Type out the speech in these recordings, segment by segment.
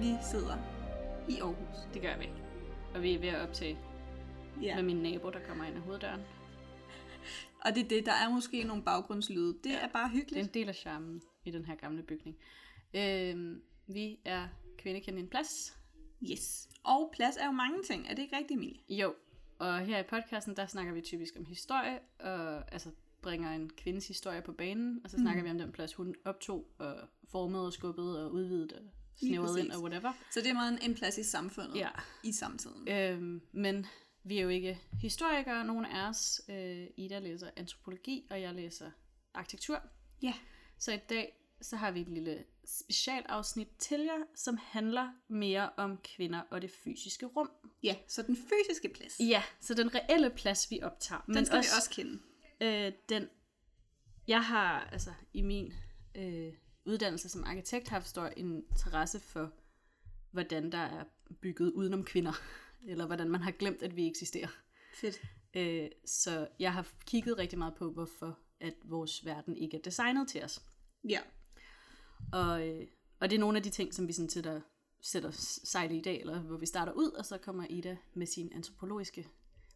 Vi sidder i Aarhus. Det gør vi. Og vi er ved at optage Ja. med min nabo, der kommer ind ad hoveddøren. Og det er det, der er måske nogle baggrundslyde. Det Ja. er bare Det er hyggeligt. en del af charmen i den her gamle bygning. Øhm, vi er kvindekende en plads. Yes. Og plads er jo mange ting. Er det ikke rigtigt, Emilie? Jo, og her i podcasten, der snakker vi typisk om historie, og altså bringer en kvindes historie på banen, og så snakker vi om den plads, hun optog, og formede og skubbede og udvidede og Lige snævrede ind og whatever. Så det er meget en- plads i samfundet Ja. i samtiden. Øhm, men vi er jo ikke historikere, nogen af os. Øh, Ida læser antropologi, og jeg læser arkitektur. Ja. Så i dag så har vi et lille specialafsnit til jer, som handler mere om kvinder og det fysiske rum. Ja, så den fysiske plads. Ja, så den reelle plads, vi optager. Den skal også... vi også kende. Øh, den, jeg har altså i min øh, uddannelse som arkitekt haft stor interesse for, hvordan der er bygget udenom kvinder, eller hvordan man har glemt, at vi eksisterer. Fedt. Øh, så jeg har kigget rigtig meget på, hvorfor at vores verden ikke er designet til os. Ja. Og, øh, og det er nogle af de ting, som vi sådan sætter, sætter sejl i i dag, eller hvor vi starter ud, og så kommer Ida med sin antropologiske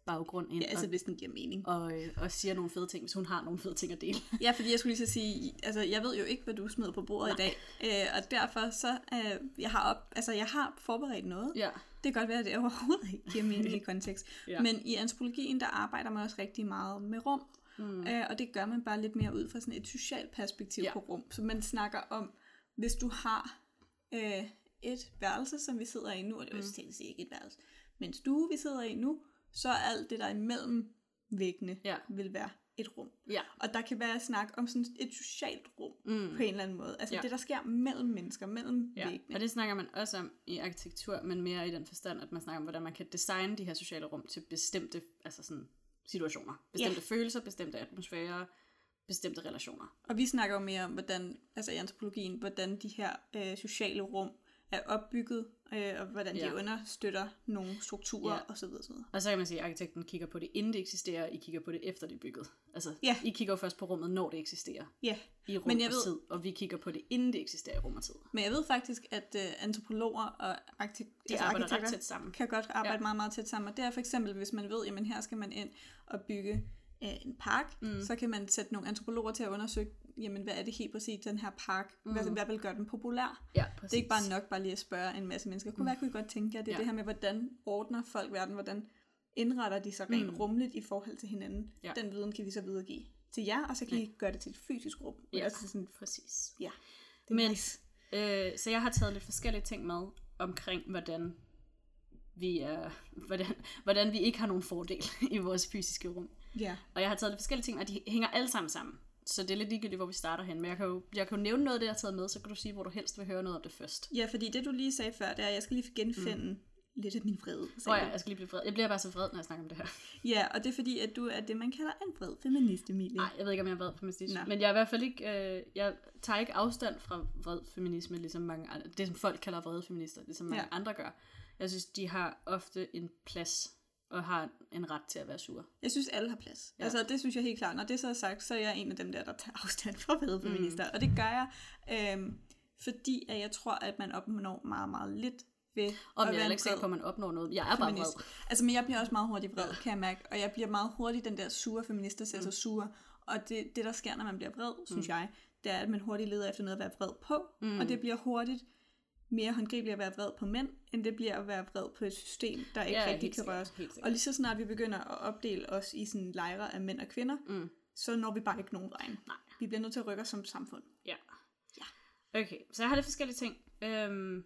baggrund ind Ja, altså og, hvis den giver mening. og, øh, og siger nogle fede ting, hvis hun har nogle fede ting at dele. Ja, fordi jeg skulle lige så sige, altså jeg ved jo ikke, hvad du smider på bordet Nej. i dag, øh, og derfor så, øh, jeg har op, altså jeg har forberedt noget. Ja. Det kan godt være, at det overhovedet ikke giver mening i kontekst. Ja. Men i antropologien, der arbejder man også rigtig meget med rum, mm. øh, og det gør man bare lidt mere ud fra sådan et socialt perspektiv Ja. på rum. Så man snakker om, hvis du har øh, et værelse, som vi sidder i nu, og det er jo mm. ikke et værelse, men en stue, vi sidder i nu, så er alt det, der er imellem væggene, Ja. vil være et rum. Ja. Og der kan være snak om sådan et socialt rum mm. på en eller anden måde. Altså Ja. det, der sker mellem mennesker, mellem Ja, væggene. og det snakker man også om i arkitektur, men mere i den forstand, at man snakker om, hvordan man kan designe de her sociale rum til bestemte altså sådan, situationer. Bestemte Ja. følelser, bestemte atmosfærer, bestemte relationer. Og vi snakker jo mere om, hvordan, altså i antropologien, hvordan de her øh, sociale rum er opbygget, øh, og hvordan Ja. de understøtter nogle strukturer Ja. ja. osv. osv. Og så kan man sige, at arkitekten kigger på det, inden det eksisterer, I kigger på det, efter det er bygget. Altså, Ja. I kigger jo først på rummet, når det eksisterer Ja, i rum Men jeg og ved- tid, og vi kigger på det, inden det eksisterer i rum og tid. men jeg ved faktisk, at øh, antropologer og arkite- De arbejder ret tæt sammen. kan godt arbejde Ja. ja. meget, meget tæt sammen. Og det er for eksempel, hvis man ved, jamen her skal man ind og bygge øh, en park, mm. så kan man sætte nogle antropologer til at undersøge, jamen hvad er det helt præcis, den her park, mm. hvad, hvad vil gøre den populær? Ja, Det er ikke bare nok bare lige at spørge en masse mennesker. Kunne, hvad kunne I godt tænke jer? Det er Ja. ja. det her med, hvordan ordner folk verden, hvordan indretter de sig rent mm. rumligt i forhold til hinanden. Ja. Den viden kan vi så videregive til jer, og så kan I gøre det til et fysisk rum. Ja, Altså sådan, præcis. ja. Det er Men, nice. øh, så jeg har taget lidt forskellige ting med omkring, hvordan vi, er, hvordan, hvordan vi ikke har nogen fordel i vores fysiske rum. Ja. Og jeg har taget lidt forskellige ting, og de hænger alle sammen sammen. Så det er lidt ligegyldigt, hvor vi starter hen. Men jeg kan jo, jeg kan jo nævne noget af det, jeg har taget med, så kan du sige, hvor du helst vil høre noget om det først. ja, fordi det du lige sagde før, det er, at jeg skal lige genfinde mm. lidt af min vrede. Åh oh, ja, jeg skal lige blive vred. Jeg bliver bare så vred, når jeg snakker om det her. ja, og det er fordi, at du er det, man kalder en vred feminist, Emilie. Nej, jeg ved ikke, om jeg er vred feminisme. Nå. Men jeg er i hvert fald ikke, øh, jeg tager ikke afstand fra vred feminisme, ligesom mange andre, det som folk kalder vrede feminister, ligesom mange Ja. andre gør. Jeg synes, de har ofte en plads og har en ret til at være sure. Jeg synes, alle har plads. Ja. Altså, det synes jeg helt klart. Når det så er sagt, så er jeg en af dem der, der tager afstand fra feminister. Mm. Og det gør jeg, øhm, fordi at jeg tror, at man opnår meget, meget lidt ved Og at jeg er ikke sikker på, at man opnår noget. Jeg er bare feminist. vred. Altså, men jeg bliver også meget hurtigt vred, kan jeg mærke. Og jeg bliver meget hurtigt den der sure feminist, der ser mm. sig sure. Og det, det, der sker, når man bliver vred, synes jeg, det er, at man hurtigt leder efter noget at være vred på. Mm. Og det bliver hurtigt mere håndgribeligt at være vred på mænd, end det bliver at være vred på et system, der ikke Ja, rigtig kan røres. Og lige så snart vi begynder at opdele os i sådan lejre af mænd og kvinder, mm. så når vi bare ikke nogen vejen. Nej. Vi bliver nødt til at rykke os som samfund. Ja. Ja. Okay, så jeg har lidt forskellige ting, øhm,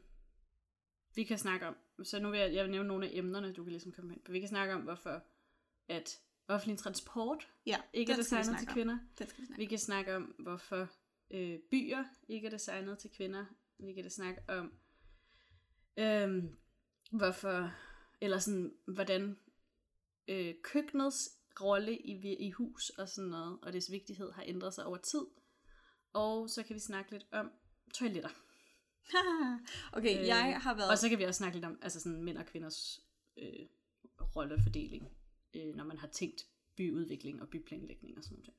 vi kan snakke om. Så nu vil jeg, jeg vil nævne nogle af emnerne, du kan ligesom komme ind på. Vi kan snakke om, hvorfor at offentlig transport Ja, ikke er designet til kvinder. Vi Vi kan snakke om, hvorfor øh, byer ikke er designet til kvinder. Vi kan da snakke om, øhm, hvorfor, eller sådan, hvordan øh, køkkenets rolle i, i hus og sådan noget, og dets vigtighed har ændret sig over tid. Og så kan vi snakke lidt om toiletter. okay, Øh, jeg har været... Og så kan vi også snakke lidt om altså sådan mænd og kvinders øh, rollefordeling, øh, når man har tænkt byudvikling og byplanlægning og sådan noget.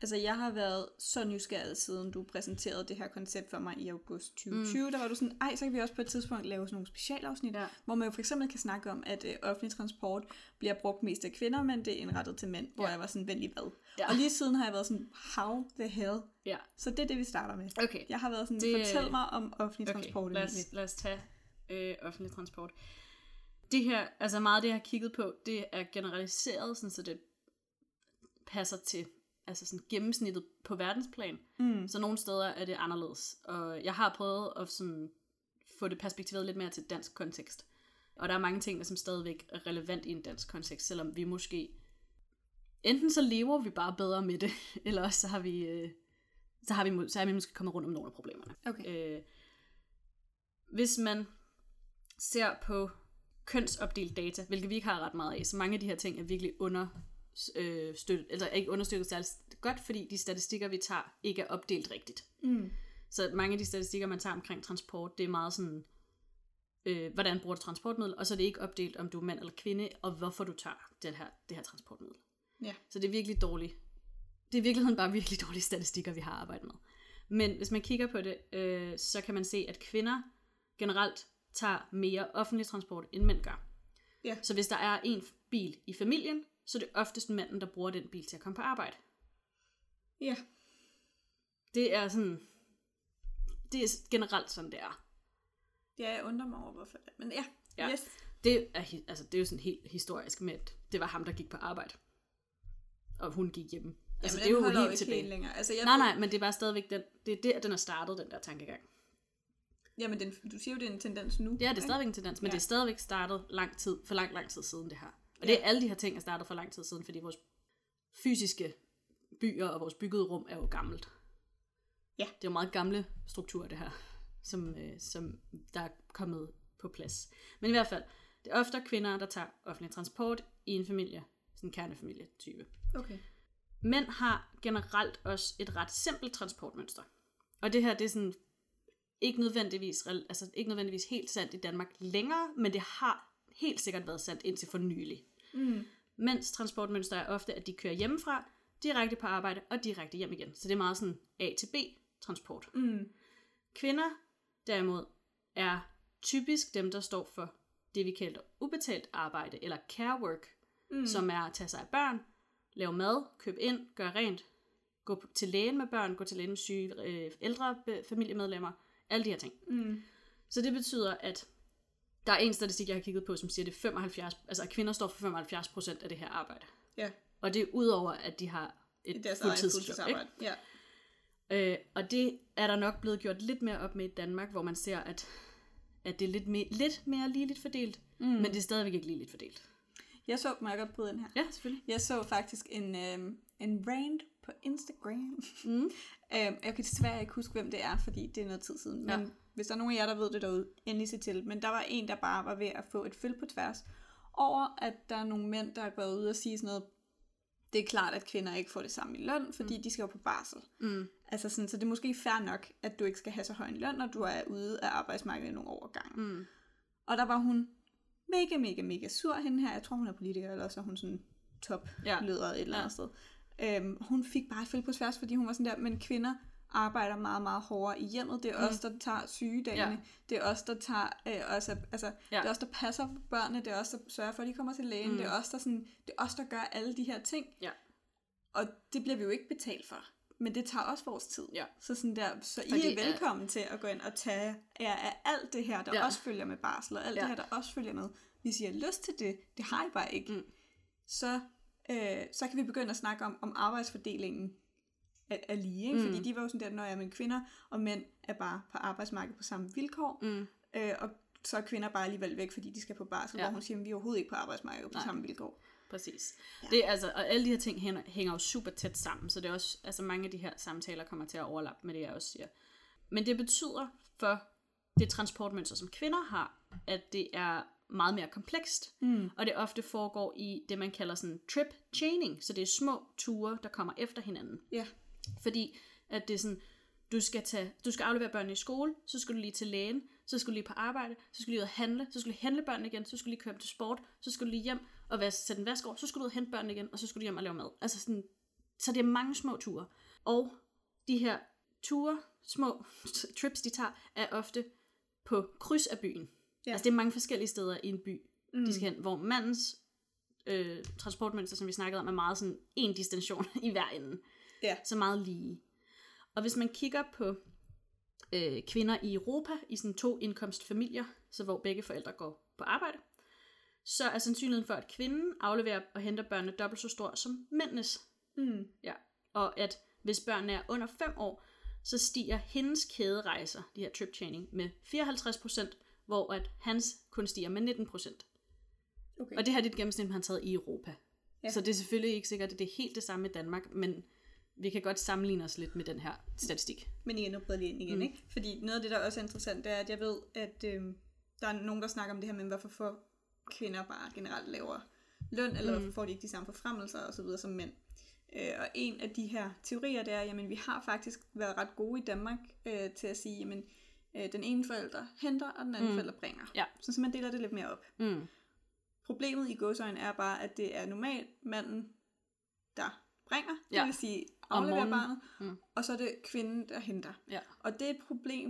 Altså, jeg har været så nysgerrig, siden du præsenterede det her koncept for mig i august 2020. Mm. Der var du sådan, ej, så kan vi også på et tidspunkt lave sådan nogle specialafsnit, Ja. hvor man jo for eksempel kan snakke om, at øh, offentlig transport bliver brugt mest af kvinder, men det er indrettet til mænd, hvor Ja. jeg var sådan, lige hvad. Ja. Og lige siden har jeg været sådan, how the hell? Ja. Så det er det, vi starter med. Okay. Jeg har været sådan, Det- fortæl mig om offentlig Okay, transport. lad os, lad os tage øh, offentlig transport. Det her, altså meget af det, jeg har kigget på, det er generaliseret, sådan, så det passer til altså sådan gennemsnittet på verdensplan. Mm. Så nogle steder er det anderledes. Og jeg har prøvet at sådan få det perspektiveret lidt mere til dansk kontekst. Og der er mange ting, der som stadigvæk er relevant i en dansk kontekst, selvom vi måske... Enten så lever vi bare bedre med det, eller også så har vi... Øh, så har vi, så er vi måske kommet rundt om nogle af problemerne. Okay. Øh, hvis man ser på kønsopdelt data, hvilket vi ikke har ret meget af, så mange af de her ting er virkelig under, øh, støttet, altså er ikke understøttet særlig godt, fordi de statistikker, vi tager, ikke er opdelt rigtigt. Mm. Så mange af de statistikker, man tager omkring transport, det er meget sådan, øh, hvordan bruger du transportmiddel, og så er det ikke opdelt, om du er mand eller kvinde, og hvorfor du tager det her, det her transportmiddel. Ja. Så det er virkelig dårligt. Det er i virkeligheden bare virkelig dårlige statistikker, vi har arbejdet med. Men hvis man kigger på det, øh, så kan man se, at kvinder generelt tager mere offentlig transport, end mænd gør. Ja. Så hvis der er en bil i familien, så er det oftest manden, der bruger den bil til at komme på arbejde. Ja. Det er sådan... Det er generelt sådan, det er. Ja, jeg undrer mig over, hvorfor det Men ja, Ja. yes. Det er, altså, det er jo sådan helt historisk med, at det var ham, der gik på arbejde. Og hun gik hjemme. Altså, Jamen, det er jo helt tilbage. Helt længere. Altså, jeg Nej, nej, men det er bare stadigvæk den, det er der, den er startet, den der tankegang. Jamen, den, du siger jo, det er en tendens nu. Det er ikke? stadigvæk en tendens, men Ja. ja. det er stadigvæk startet lang tid, for lang, lang tid siden det her. Og det er alle de her ting er startet for lang tid siden, fordi vores fysiske byer og vores byggede rum er jo gammelt. Ja. Det er jo meget gamle strukturer, det her, som, øh, som der er kommet på plads. Men i hvert fald, det er ofte kvinder, der tager offentlig transport i en familie, sådan en kernefamilie-type. Okay. Mænd har generelt også et ret simpelt transportmønster. Og det her, det er sådan ikke nødvendigvis, altså ikke nødvendigvis helt sandt i Danmark længere, men det har helt sikkert været sandt indtil for nylig. Mm. Mænds transportmønster er ofte, at de kører hjemmefra, direkte på arbejde og direkte hjem igen. Så det er meget sådan A til B transport. Mm. Kvinder derimod er typisk dem, der står for det, vi kalder ubetalt arbejde, eller care work, Mm. som er at tage sig af børn, lave mad, købe ind, gøre rent, gå til lægen med børn, gå til lægen med syge øh, ældre familiemedlemmer, alle de her ting. Mm. Så det betyder, at der er en statistik, jeg har kigget på, som siger, at det er 75, altså at kvinder står for 75 procent af det her arbejde. Ja, Og det er udover, at de har et deres fuldtidsjob. fuldtidsarbejde. Ja. Ikke? Øh, og det er der nok blevet gjort lidt mere op med i Danmark, hvor man ser, at, at det er lidt, me- lidt mere ligeligt fordelt, mm. men det er stadigvæk ikke ligeligt fordelt. Jeg så, må jeg godt bryde ind her? Ja, selvfølgelig. Jeg så faktisk en, øhm, en rant på Instagram. Mm. øhm, jeg kan desværre ikke huske, hvem det er, fordi det er noget tid siden. Men. Hvis der er nogen af jer, der ved det derude, endelig se til. Men der var en, der bare var ved at få et føl på tværs over, at der er nogle mænd, der er gået ud og sige sådan noget, det er klart, at kvinder ikke får det samme i løn, fordi mm. de skal jo på barsel. Mm. Altså sådan, så det er måske fair nok, at du ikke skal have så høj en løn, når du er ude af arbejdsmarkedet nogle overgange. Mm. Og der var hun mega, mega, mega sur, hende her. Jeg tror, hun er politiker, eller også er hun sådan top Ja. et eller andet Ja. sted. Øhm, hun fik bare et på tværs, fordi hun var sådan der, men kvinder arbejder meget, meget hårdere i hjemmet. Det er Mm. os, der tager sygedagene. Ja. Det er os, der tager øh, også, altså, Ja. det er os, der passer på børnene. Det er os, der sørger for, at de kommer til lægen. Mm. Det er os, der sådan, det er os, der gør alle de her ting. Ja. Og det bliver vi jo ikke betalt for. Men det tager også vores tid. Ja. Så, sådan der, så I Fordi, er velkommen til at gå ind og tage jer af alt det her, der Ja. ja. også følger med barsel, og alt Ja. det her, der også følger med. Hvis I har lyst til det, det har I bare ikke, Mm. så, øh, så kan vi begynde at snakke om, om arbejdsfordelingen er, er lige. Ikke? Mm. Fordi de var jo sådan der, når jeg men kvinder og mænd er bare på arbejdsmarkedet på samme vilkår, Mm. øh, og så er kvinder bare alligevel væk, fordi de skal på barsel, Ja. hvor hun siger, at vi er overhovedet ikke på arbejdsmarkedet på Nej. samme vilkår. Præcis. Ja. Det er altså, og alle de her ting hænger, hænger jo super tæt sammen, så det er også, altså mange af de her samtaler kommer til at overlappe med det, jeg også siger. Men det betyder for det transportmønster, som kvinder har, at det er meget mere komplekst, Mm. og det ofte foregår i det, man kalder sådan trip chaining, så det er små ture, der kommer efter hinanden. Ja. Fordi at det er sådan, du skal, tage, du skal aflevere børnene i skole, så skal du lige til lægen, så skal du lige på arbejde, så skal du lige ud og handle, så skal du handle børnene igen, så skal du lige køre til sport, så skal du lige hjem og vaske, sætte en vask over, så skal du ud og hente børnene igen, og så skal du hjem og lave mad. Altså sådan, Så det er mange små ture. Og de her ture, små trips, de tager, er ofte på kryds af byen. Ja. Altså det er mange forskellige steder i en by, mm. de skal hen, hvor mandens øh, transportmønster, som vi snakkede om, er meget sådan en destination i hver ende. Ja. Så meget lige. Og hvis man kigger på øh, kvinder i Europa, i sådan to indkomstfamilier, så hvor begge forældre går på arbejde, så er sandsynligheden for, at kvinden afleverer og henter børnene dobbelt så stor som mændenes. Mm. Ja. Og at hvis børnene er under 5 år, så stiger hendes kæderejser, de her trip chaining, med 54%, hvor at hans kun stiger med 19%. Okay. Og det her er et gennemsnit, man har taget i Europa. Ja. Så det er selvfølgelig ikke sikkert, at det er helt det samme i Danmark, men vi kan godt sammenligne os lidt med den her statistik. Men igen, nu bryder jeg lige ind igen, mm. ikke? Fordi noget af det, der også er interessant, det er, at jeg ved, at øh, der er nogen, der snakker om det her med, hvorfor får kvinder bare generelt lavere løn, eller Mm. hvorfor får de ikke de samme forfremmelser og så videre som mænd. Øh, og en af de her teorier, det er, jamen vi har faktisk været ret gode i Danmark øh, til at sige, jamen øh, den ene forælder henter, og den anden Mm. forælder bringer. Ja. Så, så man deler det lidt mere op. Mm. Problemet i godsøjne er bare, at det er normalt manden, der bringer, det Ja. vil sige afleverer barnet, Mm. og så er det kvinden, der henter. Ja. Og det er et problem,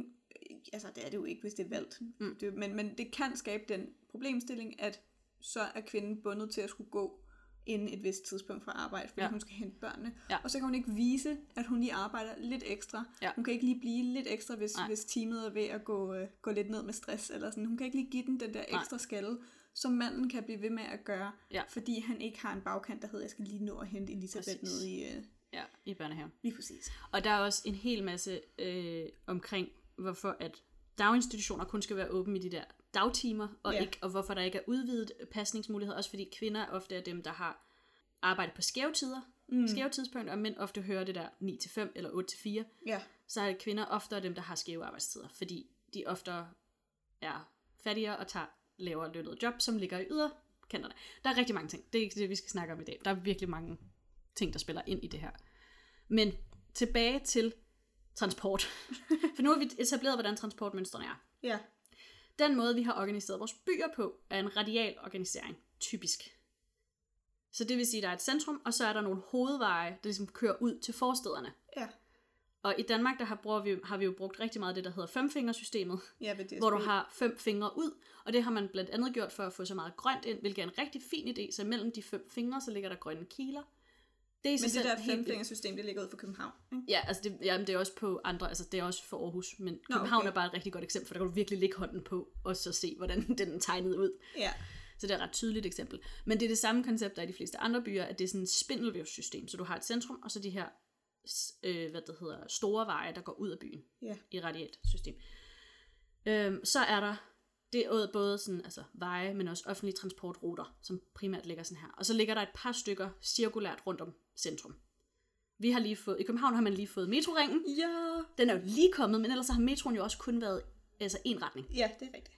øh, altså det er det jo ikke, hvis det er valgt, Mm. det, men, men det kan skabe den problemstilling, at så er kvinden bundet til at skulle gå inden et vist tidspunkt fra arbejde, fordi Ja. hun skal hente børnene. Ja. Og så kan hun ikke vise, at hun lige arbejder lidt ekstra. Ja. Hun kan ikke lige blive lidt ekstra, hvis, Nej. hvis teamet er ved at gå, øh, gå lidt ned med stress. Eller sådan. Hun kan ikke lige give den den der Nej. ekstra skalle, som manden kan blive ved med at gøre, Ja. fordi han ikke har en bagkant, der hedder, jeg skal lige nå at hente Elisabeth Præcis. ned i... Øh, Ja, i børnehaven. lige præcis. Og der er også en hel masse øh, omkring, hvorfor at daginstitutioner kun skal være åbne i de der dagtimer, og, Ja. ikke, og hvorfor der ikke er udvidet pasningsmuligheder, også fordi kvinder ofte er dem, der har arbejdet på skæve tider, mm. skæve tidspunkter, og mænd ofte hører det der 9-5 eller 8-4, Ja. så er kvinder oftere dem, der har skæve arbejdstider, fordi de ofte er fattigere og tager lavere lønnet job, som ligger i yderkanterne. Der er rigtig mange ting. Det er ikke det, vi skal snakke om i dag. Der er virkelig mange ting, der spiller ind i det her. Men tilbage til transport. For nu har vi etableret, hvordan transportmønstrene er. Ja. Den måde, vi har organiseret vores byer på, er en radial organisering, typisk. Så det vil sige, at der er et centrum, og så er der nogle hovedveje, der ligesom kører ud til forstederne. Ja. Og i Danmark, der har, bruger vi, har vi jo brugt rigtig meget det, der hedder femfingersystemet, Ja, hvor du har fem fingre ud, og det har man blandt andet gjort for at få så meget grønt ind, hvilket er en rigtig fin idé, så mellem de fem fingre, så ligger der grønne kiler. Det er Men det der femfingersystem, det ligger ud for København. Ikke? Ja, altså det, jamen det er også på andre, altså det er også for Aarhus, men København okay. er bare et rigtig godt eksempel, for der kan du virkelig lægge hånden på, og så se, hvordan den er tegnet ud. Ja. Så det er et ret tydeligt eksempel. Men det er det samme koncept, der er i de fleste andre byer, at det er sådan et spindelvævssystem. Så du har et centrum, og så de her øh, hvad det hedder, store veje, der går ud af byen Ja. i et radialt system. Øhm, så er der det er både sådan, altså veje, men også offentlige transportruter, som primært ligger sådan her. Og så ligger der et par stykker cirkulært rundt om centrum. Vi har lige fået, i København har man lige fået metroringen. Ja. Den er jo lige kommet, men ellers har metroen jo også kun været altså en retning. Ja, det er rigtigt.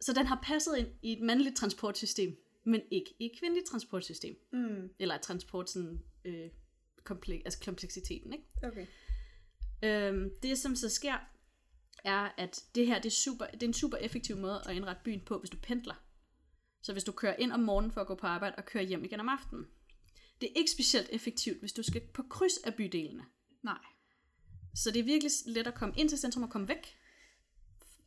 Så den har passet ind i et mandligt transportsystem, men ikke i et kvindeligt transportsystem. Mm. Eller et transport sådan, øh, komplek, altså kompleksiteten, ikke? Okay. Øhm, det som så sker, er, at det her det er, super, det er en super effektiv måde at indrette byen på, hvis du pendler. Så hvis du kører ind om morgenen for at gå på arbejde og kører hjem igen om aftenen. Det er ikke specielt effektivt, hvis du skal på kryds af bydelene. Nej. Så det er virkelig let at komme ind til centrum og komme væk.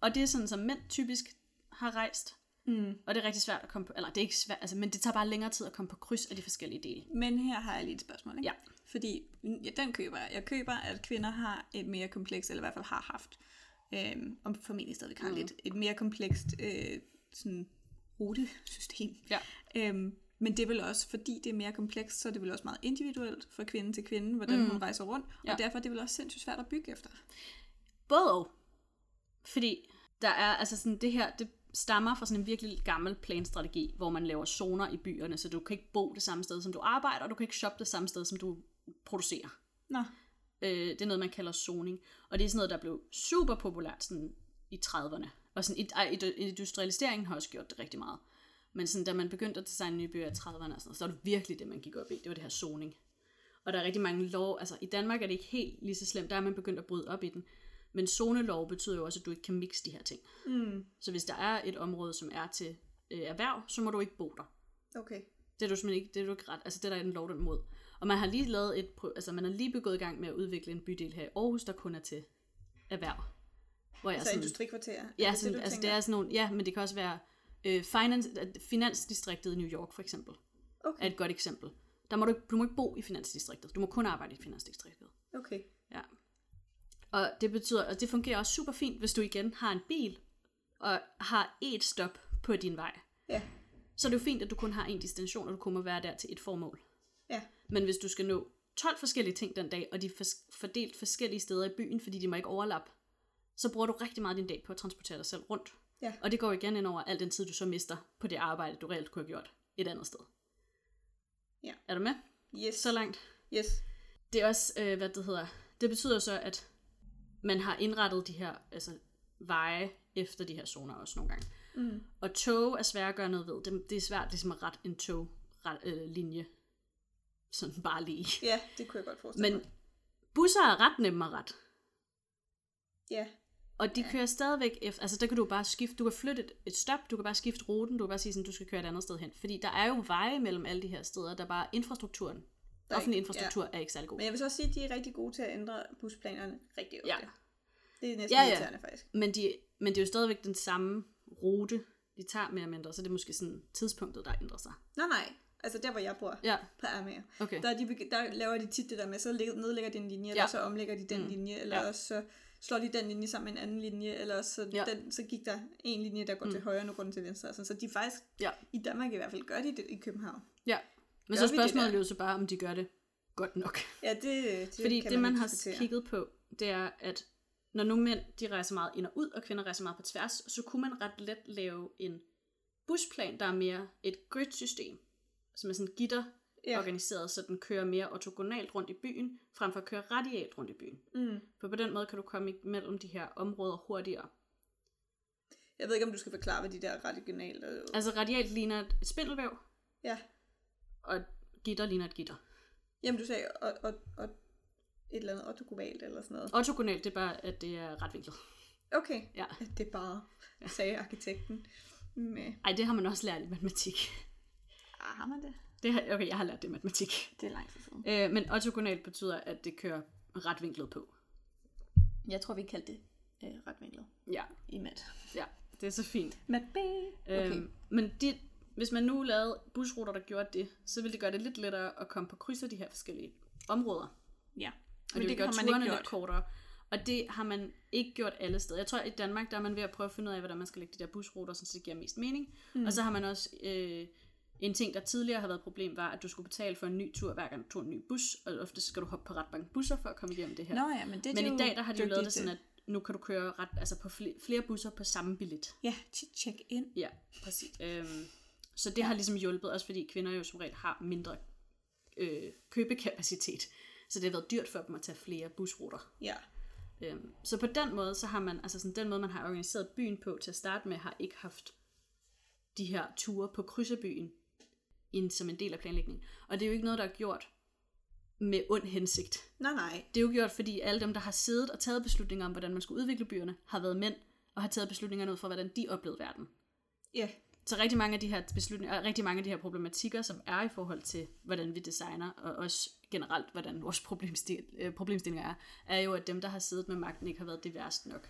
Og det er sådan, som mænd typisk har rejst. Mm. Og det er rigtig svært at komme på, eller det er ikke svært, altså, men det tager bare længere tid at komme på kryds af de forskellige dele. Men her har jeg lige et spørgsmål, ikke? Ja. Fordi, ja, den køber jeg. Jeg køber, at kvinder har et mere komplekst, eller i hvert fald har haft, øhm, og formentlig stadig har Mm. lidt, et mere komplekst øh, sådan, rutesystem. Ja. Øhm, men det er vel også, fordi det er mere komplekst, så er det vel også meget individuelt fra kvinde til kvinde, hvordan mm. hun rejser rundt. Ja. Og derfor er det vel også sindssygt svært at bygge efter. Både og. Fordi der er, altså sådan, det her, det stammer fra sådan en virkelig gammel planstrategi, hvor man laver zoner i byerne, så du kan ikke bo det samme sted, som du arbejder, og du kan ikke shoppe det samme sted, som du producerer. Nå, Øh, det er noget, man kalder zoning. Og det er sådan noget, der blev super populært sådan i 30'erne. Og sådan, industrialiseringen har også gjort det rigtig meget. Men sådan, da man begyndte at designe nye byer i 30'erne, og sådan, så var det virkelig det, man gik op i. Det var det her zoning. Og der er rigtig mange lov, altså i Danmark er det ikke helt lige så slemt, der er man begyndt at bryde op i den. Men zonelov betyder jo også, at du ikke kan mixe de her ting. mm. Så hvis der er et område, som er til øh, erhverv, så må du ikke bo der. okay. Det er du simpelthen ikke, det er du ikke ret. Altså, det er der en lov, den mod. Og man har lige lavet et, altså man har lige begået i gang med at udvikle en bydel her i Aarhus, der kun er til erhverv. Hvor jeg Altså industrikvarter. Ja, er det, sådan, du altså det er sådan nogle, ja, men det kan også være øh, finance, finansdistriktet i New York for eksempel, Okay, er et godt eksempel. Der må du, ikke- du må ikke bo i finansdistriktet. Du må kun arbejde i finansdistriktet. okay. Ja. Og det betyder, og det fungerer også super fint, hvis du igen har en bil, og har et stop på din vej. Ja, Så er det jo fint, at du kun har en destination, og du kun må være der til et formål. Ja. Men hvis du skal nå 12 forskellige ting den dag, og de er fordelt forskellige steder i byen, fordi de må ikke overlappe, så bruger du rigtig meget din dag på at transportere dig selv rundt. Ja. Og det går igen ind over al den tid, du så mister på det arbejde, du reelt kunne have gjort et andet sted. Ja. Er du med? Yes. Så langt. Yes. Det er også, øh, hvad det hedder, det betyder så, at man har indrettet de her altså, veje efter de her zoner også nogle gange. Mm. Og tog er svært at gøre noget ved. Det, det er svært ligesom at rette en toglinje. Sådan bare lige. Ja, det kunne jeg godt forestille Men mig. busser er ret nemme at rette. Ja, Og de kører stadigvæk efter, altså der kan du bare skifte, du kan flytte et, et stop, du kan bare skifte ruten, du kan bare sige sådan, du skal køre et andet sted hen. Fordi der er jo veje mellem alle de her steder, der bare infrastrukturen, Der er offentlig ikke- infrastruktur er ikke særlig god. men jeg vil så også sige, at de er rigtig gode til at ændre busplanerne rigtig ofte. Ja. Det er næsten Ja, ja, ja. faktisk. Men, de, men det er jo stadigvæk den samme rute, de tager mere eller mindre, så det er måske sådan tidspunktet, der ændrer sig. Nej, nej. Altså der, hvor jeg bor Ja, på Amager, okay. der, er de, der laver de tit det der med, så lægger- nedlægger de en linje, eller Ja. så omlægger de den Mm. linje, eller Ja. også så slår de den linje sammen med en anden linje, eller også så, Ja. den, så gik der en linje, der går Mm. til højre, nu går den til venstre. Altså, så de faktisk, Ja. i Danmark i hvert fald, gør de det i København. Ja. Men Gør så spørgsmålet er jo så bare, om de gør det godt nok. Ja, det, det Fordi kan det, man jo har diskutere. kigget på, det er, at når nu mænd de rejser meget ind og ud, og kvinder rejser meget på tværs, så kunne man ret let lave en busplan, der er mere et grid-system, som er sådan gitter Ja. organiseret, så den kører mere ortogonalt rundt i byen, frem for at køre radialt rundt i byen. Mm. For på den måde kan du komme imellem de her områder hurtigere. Jeg ved ikke, om du skal forklare, hvad de der regionale... Altså radialt ligner et spindelvæv, Ja. og gitter ligner et gitter. Jamen, du sagde og, og, og et eller andet ortogonalt eller sådan noget. Ortogonalt, det er bare, at det er retvinklet. Okay. Ja. Det er bare, sagde arkitekten. Med, Ej, det har man også lært i matematik. Ah, har man det? Det har, okay, jeg har lært det i matematik. Det er lang tid siden. Øh, men ortogonalt betyder, at det kører retvinklet på. Jeg tror, vi kaldte det øh, retvinklet Ja, i mat. ja, det er så fint. Mat B. Okay. Øhm, men de, hvis man nu lavede busruter, der gjorde det, så ville det gøre det lidt lettere at komme på kryds af de her forskellige områder. ja. Og Men det, det ikke turene gjort. lidt kortere. Og det har man ikke gjort alle steder. Jeg tror, at i Danmark, der er man ved at prøve at finde ud af, hvordan man skal lægge de der busruter, så det giver mest mening. Mm. Og så har man også øh, en ting, der tidligere har været et problem, var, at du skulle betale for en ny tur, hver gang du tog en ny bus. Og ofte skal du hoppe på ret mange busser for at komme igennem det her. Nå ja, men det er Men de i dag, der har de jo lavet det sådan, at nu kan du køre ret, altså på flere, flere busser på samme billet. Ja, til check in. Ja, præcis. Øhm, så det har ligesom hjulpet, også fordi kvinder jo som regel har mindre øh, købekapacitet. Så det har været dyrt for dem at tage flere busruter. Ja. Øhm, så på den måde, så har man, altså sådan den måde, man har organiseret byen på til at starte med, har ikke haft de her ture på kryds af byen ind som en del af planlægningen. Og det er jo ikke noget, der er gjort med ond hensigt. Nej, nej. Det er jo gjort, fordi alle dem, der har siddet og taget beslutninger om, hvordan man skulle udvikle byerne, har været mænd, og har taget beslutninger ud fra, hvordan de oplevede verden. Ja. Så rigtig mange af de her beslutninger, rigtig mange af de her problematikker, som er i forhold til, hvordan vi designer, og også generelt, hvordan vores problemstil, øh, problemstillinger er, er jo, at dem, der har siddet med magten, ikke har været diverst nok.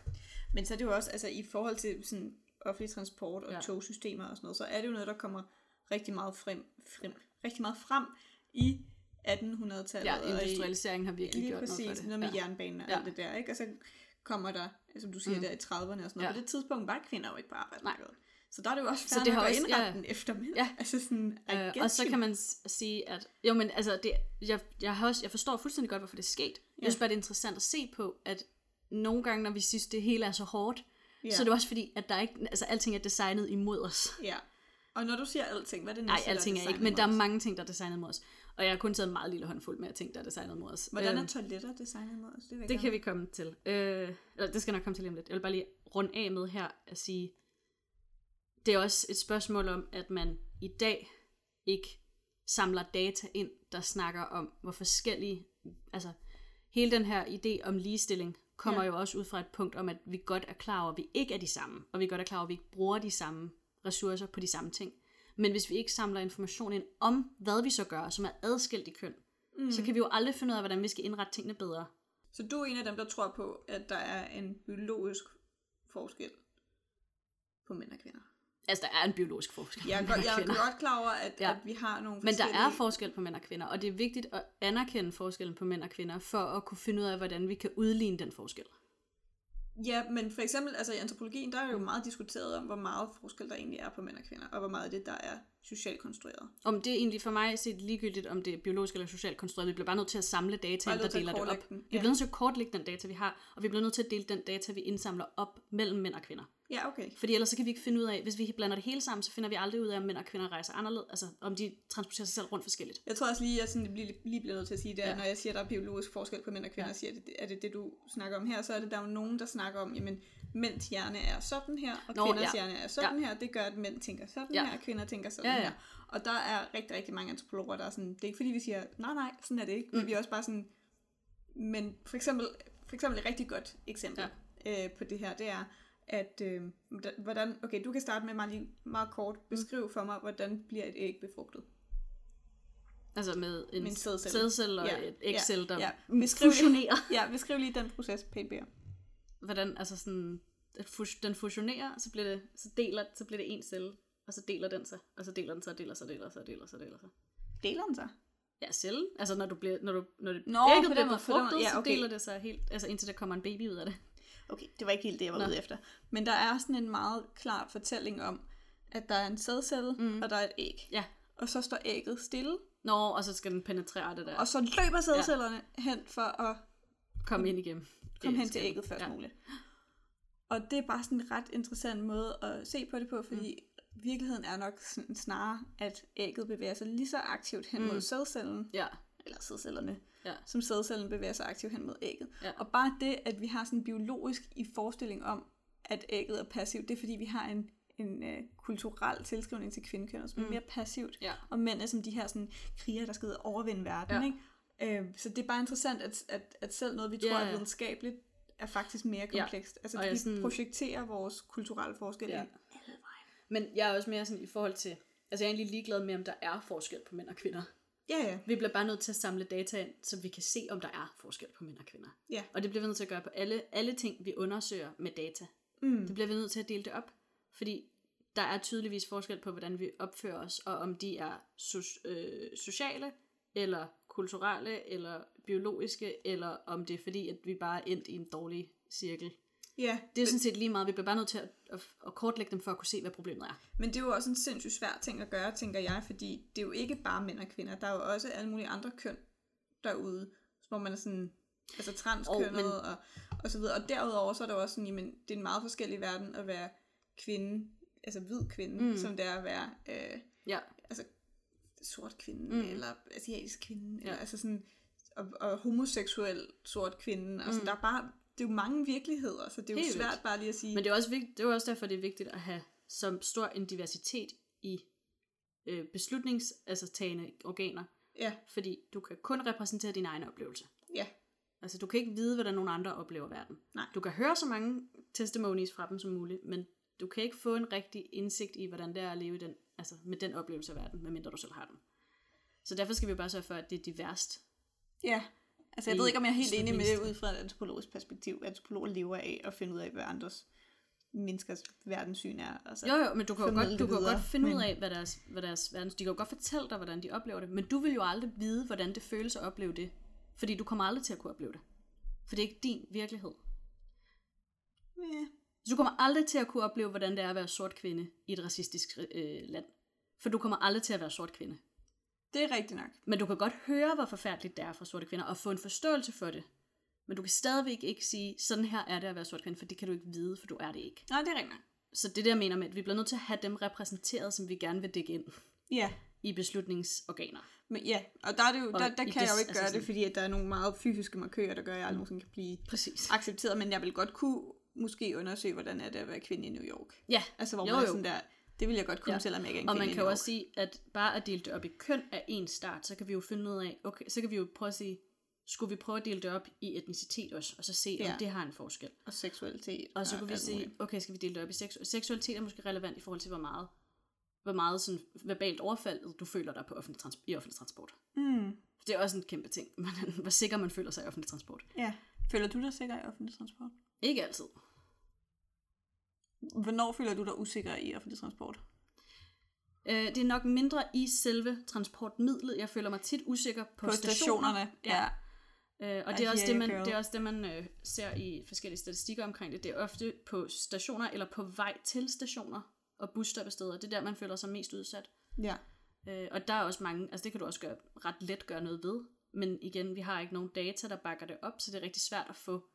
Men så er det jo også, altså i forhold til sådan offentlig transport og ja. togsystemer og sådan noget, så er det jo noget, der kommer rigtig meget frem, frem, rigtig meget frem i 1800-tallet. Ja, industrialiseringen har virkelig Lige gjort præcis, noget for det. noget med ja. jernbanen og Ja. alt det der, ikke? Og så kommer der, som du siger, Mm. der i 30'erne og sådan noget. Ja. På det tidspunkt var kvinder jo ikke på arbejdsmarkedet. Så der er det jo også Så fair det nok har at også- indrette ja. den efter mænd. Ja. Altså sådan, Øh, og så you. kan man sige, at jo, men altså, det, jeg, jeg, har også, jeg forstår fuldstændig godt, hvorfor det er sket. Jeg Ja. synes bare, det er interessant at se på, at nogle gange, når vi synes, det hele er så hårdt, Ja. så er det også fordi, at der er ikke, altså, alting er designet imod os. Ja. Og når du siger alting, hvad er det Nej, næste, der alting er ikke, designet men der er mange ting, der er designet mod os. Og jeg har kun taget en meget lille håndfuld med ting, der er designet mod os. Hvordan Øhm, er toiletter designet mod os? Det, Det kan vi komme til. Øh, eller det skal nok komme til lige om lidt. Jeg vil bare lige runde af med her at sige, det er også et spørgsmål om, at man i dag ikke samler data ind, der snakker om, hvor forskellige, altså hele den her idé om ligestilling kommer ja. jo også ud fra et punkt om, at vi godt er klar over, at vi ikke er de samme, og vi godt er klar over, at vi ikke bruger de samme ressourcer på de samme ting. Men hvis vi ikke samler information ind om, hvad vi så gør, som er adskilt i køn, mm. så kan vi jo aldrig finde ud af, hvordan vi skal indrette tingene bedre. Så du er en af dem, der tror på, at der er en biologisk forskel på mænd og kvinder? Altså, der er en biologisk forskel. Jeg er, på godt, mænd og jeg er godt klar over, at, Ja. at vi har nogle Men der er forskellige- forskel på mænd og kvinder, og det er vigtigt at anerkende forskellen på mænd og kvinder, for at kunne finde ud af, hvordan vi kan udligne den forskel. Ja, men for eksempel altså i antropologien, der er jo meget diskuteret om, hvor meget forskel der egentlig er på mænd og kvinder, og hvor meget af det, der er socialt konstrueret. Om det er egentlig for mig set ligegyldigt, om det er biologisk eller socialt konstrueret. Vi bliver bare nødt til at samle data, der deler det op. den, Vi ja. bliver nødt til at kortlægge den data, vi har, og vi bliver nødt til at dele den data, vi indsamler op mellem mænd og kvinder. Ja, okay. Fordi ellers så kan vi ikke finde ud af, hvis vi blander det hele sammen, så finder vi aldrig ud af, om mænd og kvinder rejser anderledes, altså om de transporterer sig selv rundt forskelligt. Jeg tror også lige, at jeg sådan lige, lige bliver nødt til at sige det, Ja. ja. når jeg siger, at der er biologisk forskel på mænd og kvinder, Ja. ja. siger, at det, er det det, du snakker om her, så er det, der er jo nogen, der snakker om, jamen, mænds hjerne er sådan her, og Nå, kvinders ja. hjerne er sådan her. Det gør, at mænd tænker sådan Ja. her, og kvinder tænker sådan Ja, ja. her. Og der er rigtig, rigtig mange antropologer, der er sådan, det er ikke fordi, vi siger, nej, nej, sådan er det ikke, men Mm. vi er også bare sådan, men for eksempel, for eksempel et rigtig godt eksempel ja. øh, på det her, det er, at øh, hvordan, okay, du kan starte med meget, lige, meget kort, Mm. beskrive for mig, hvordan bliver et æg befrugtet. Altså med en, Med en sædcelle. sædcelle og Ja, et ægcelle, der ja. ja. Beskriv lige- fusionerer. Ja, beskriv lige den proces, bedre. Hvordan, altså sådan, at fus- den fusionerer, så bliver det, så deler, så bliver det en celle, og så deler den sig, og så deler den sig, og deler sig, deler sig, deler sig, deler sig. Deler den sig? Ja, cellen. Altså når du bliver, når du, når det Nå, ægget bliver befrugtet, Ja, så okay. deler det sig helt, altså indtil der kommer en baby ud af det. Okay, det var ikke helt det, jeg var Nå. ude efter. Men der er sådan en meget klar fortælling om, at der er en sædcelle, Mm. og der er et æg. Ja. Og så står ægget stille, Nå, og så skal den penetrere det der. og så løber sædcellerne ja. hen for at komme ind igennem. komme hen til ægget først ja. muligt. Og det er bare sådan en ret interessant måde at se på det på, fordi mm. virkeligheden er nok sådan snarere, at ægget bevæger sig lige så aktivt hen Mm. mod sædcellen, Ja, eller sædcellerne, Ja. som sædcellen bevæger sig aktivt hen mod ægget. Ja. Og bare det, at vi har sådan biologisk i forestilling om, at ægget er passivt, det er fordi, vi har en, en øh, kulturel tilskrivning til kvindekønnet, som mm. er mere passivt, Ja. og mænd er som de her sådan, kriger, der skal ud og overvinde verden. Ja. Ikke? Øh, så det er bare interessant, at, at, at selv noget, vi tror Ja, er ja. videnskabeligt, er faktisk mere Ja. komplekst. Altså, Og vi sådan- projekterer vores kulturelle forskel Ja. Men jeg er også mere sådan i forhold til, altså jeg er egentlig ligeglad med, om der er forskel på mænd og kvinder. Ja, ja. Vi bliver bare nødt til at samle data ind, så vi kan se, om der er forskel på mænd og kvinder. Ja. Og det bliver vi nødt til at gøre på alle, alle ting, vi undersøger med data. Mm. Det bliver vi nødt til at dele det op, fordi der er tydeligvis forskel på, hvordan vi opfører os, og om de er so- øh, sociale, eller kulturelle, eller biologiske, eller om det er fordi, at vi bare er endt i en dårlig cirkel. Ja, Det er sådan set lige meget. Vi bliver bare nødt til at, at, at kortlægge dem for at kunne se, hvad problemet er. Men det er jo også en sindssygt svær ting at gøre, tænker jeg, fordi det er jo ikke bare mænd og kvinder. Der er jo også alle mulige andre køn derude, hvor man er sådan, altså transkønnet Oh, men- og, og, så videre. Og derudover så er der jo også sådan, jamen, det er en meget forskellig verden at være kvinde, altså hvid kvinde, Mm. som det er at være øh, Ja, altså sort kvinde, mm. eller asiatisk kvinde, Ja. eller altså sådan, og, og homoseksuel sort kvinde. Altså, Mm. der er bare, det er jo mange virkeligheder, så det er jo Helt svært vildt. bare lige at sige, men det er, også vigtigt, det er også derfor, det er vigtigt at have så stor en diversitet i øh, beslutnings, altså tagende organer. ja, Fordi du kan kun repræsentere din egen oplevelse. ja, Altså, du kan ikke vide, hvordan nogen andre oplever verden. Nej. Du kan høre så mange testimonies fra dem som muligt, men du kan ikke få en rigtig indsigt i, hvordan det er at leve den, altså med den oplevelse af verden, medmindre du selv har den. Så derfor skal vi bare sørge for, at det er diverst. Ja, altså jeg ved ikke, om jeg er helt enig med det ud fra et antropologisk perspektiv. Antropologer lever af at finde ud af, hvad andres menneskers verdenssyn er. Altså, Jo, jo, men du kan jo godt, du kan videre, godt finde ud men- af, hvad deres, hvad deres verdens... De kan jo godt fortælle dig, hvordan de oplever det, men du vil jo aldrig vide, hvordan det føles at opleve det. Fordi du kommer aldrig til at kunne opleve det. For det er ikke din virkelighed. Ja. Så du kommer aldrig til at kunne opleve, hvordan det er at være sort kvinde i et racistisk øh, land. For du kommer aldrig til at være sort kvinde. Det er rigtigt nok. Men du kan godt høre, hvor forfærdeligt det er for sorte kvinder, og få en forståelse for det. Men du kan stadigvæk ikke sige, sådan her er det at være sort kvinde, for det kan du ikke vide, for du er det ikke. Nej, det er rigtigt nok. Så det er jeg mener med, at vi bliver nødt til at have dem repræsenteret, som vi gerne vil dække ind Ja, i beslutningsorganer. men ja, og der, er det jo, der, der kan jeg jo des- ikke altså gøre sådan- det, fordi at der er nogle meget fysiske markører, der gør, at jeg aldrig nogensinde kan blive Præcis. accepteret. Men jeg vil godt kunne måske undersøge, hvordan er det at være kvinde i New York. Ja, Altså, hvor Jo, man er jo. sådan der, det vil jeg godt kunne, Ja. selvom jeg ikke er en og man kan jo også sige, at bare at dele det op i køn er en start, så kan vi jo finde ud af, okay, så kan vi jo prøve at sige, skulle vi prøve at dele det op i etnicitet også, og så se, Ja. om det har en forskel. Og seksualitet. Og så kunne vi muligt. okay, skal vi dele det op i sex? Seksualitet er måske relevant i forhold til, hvor meget hvor meget sådan verbalt overfaldet du føler dig på offentlig trans- i offentlig transport. Mm. Det er også en kæmpe ting, man, hvor sikker man føler sig i offentlig transport. Ja. Føler du dig sikker i offentlig transport? Ikke altid. Hvornår føler du dig usikker i offentlig transport? Øh, det er nok mindre i selve transportmidlet. Jeg føler mig tit usikker på, På stationerne, ja. Øh, og det er, også det, man, girl. det er også det, man øh, ser i forskellige statistikker omkring det. Det er ofte på stationer eller på vej til stationer og busstoppesteder. Det er der, man føler sig mest udsat. Ja. Øh, og der er også mange, altså det kan du også gøre, ret let gøre noget ved. Men igen, vi har ikke nogen data, der bakker det op, så det er rigtig svært at få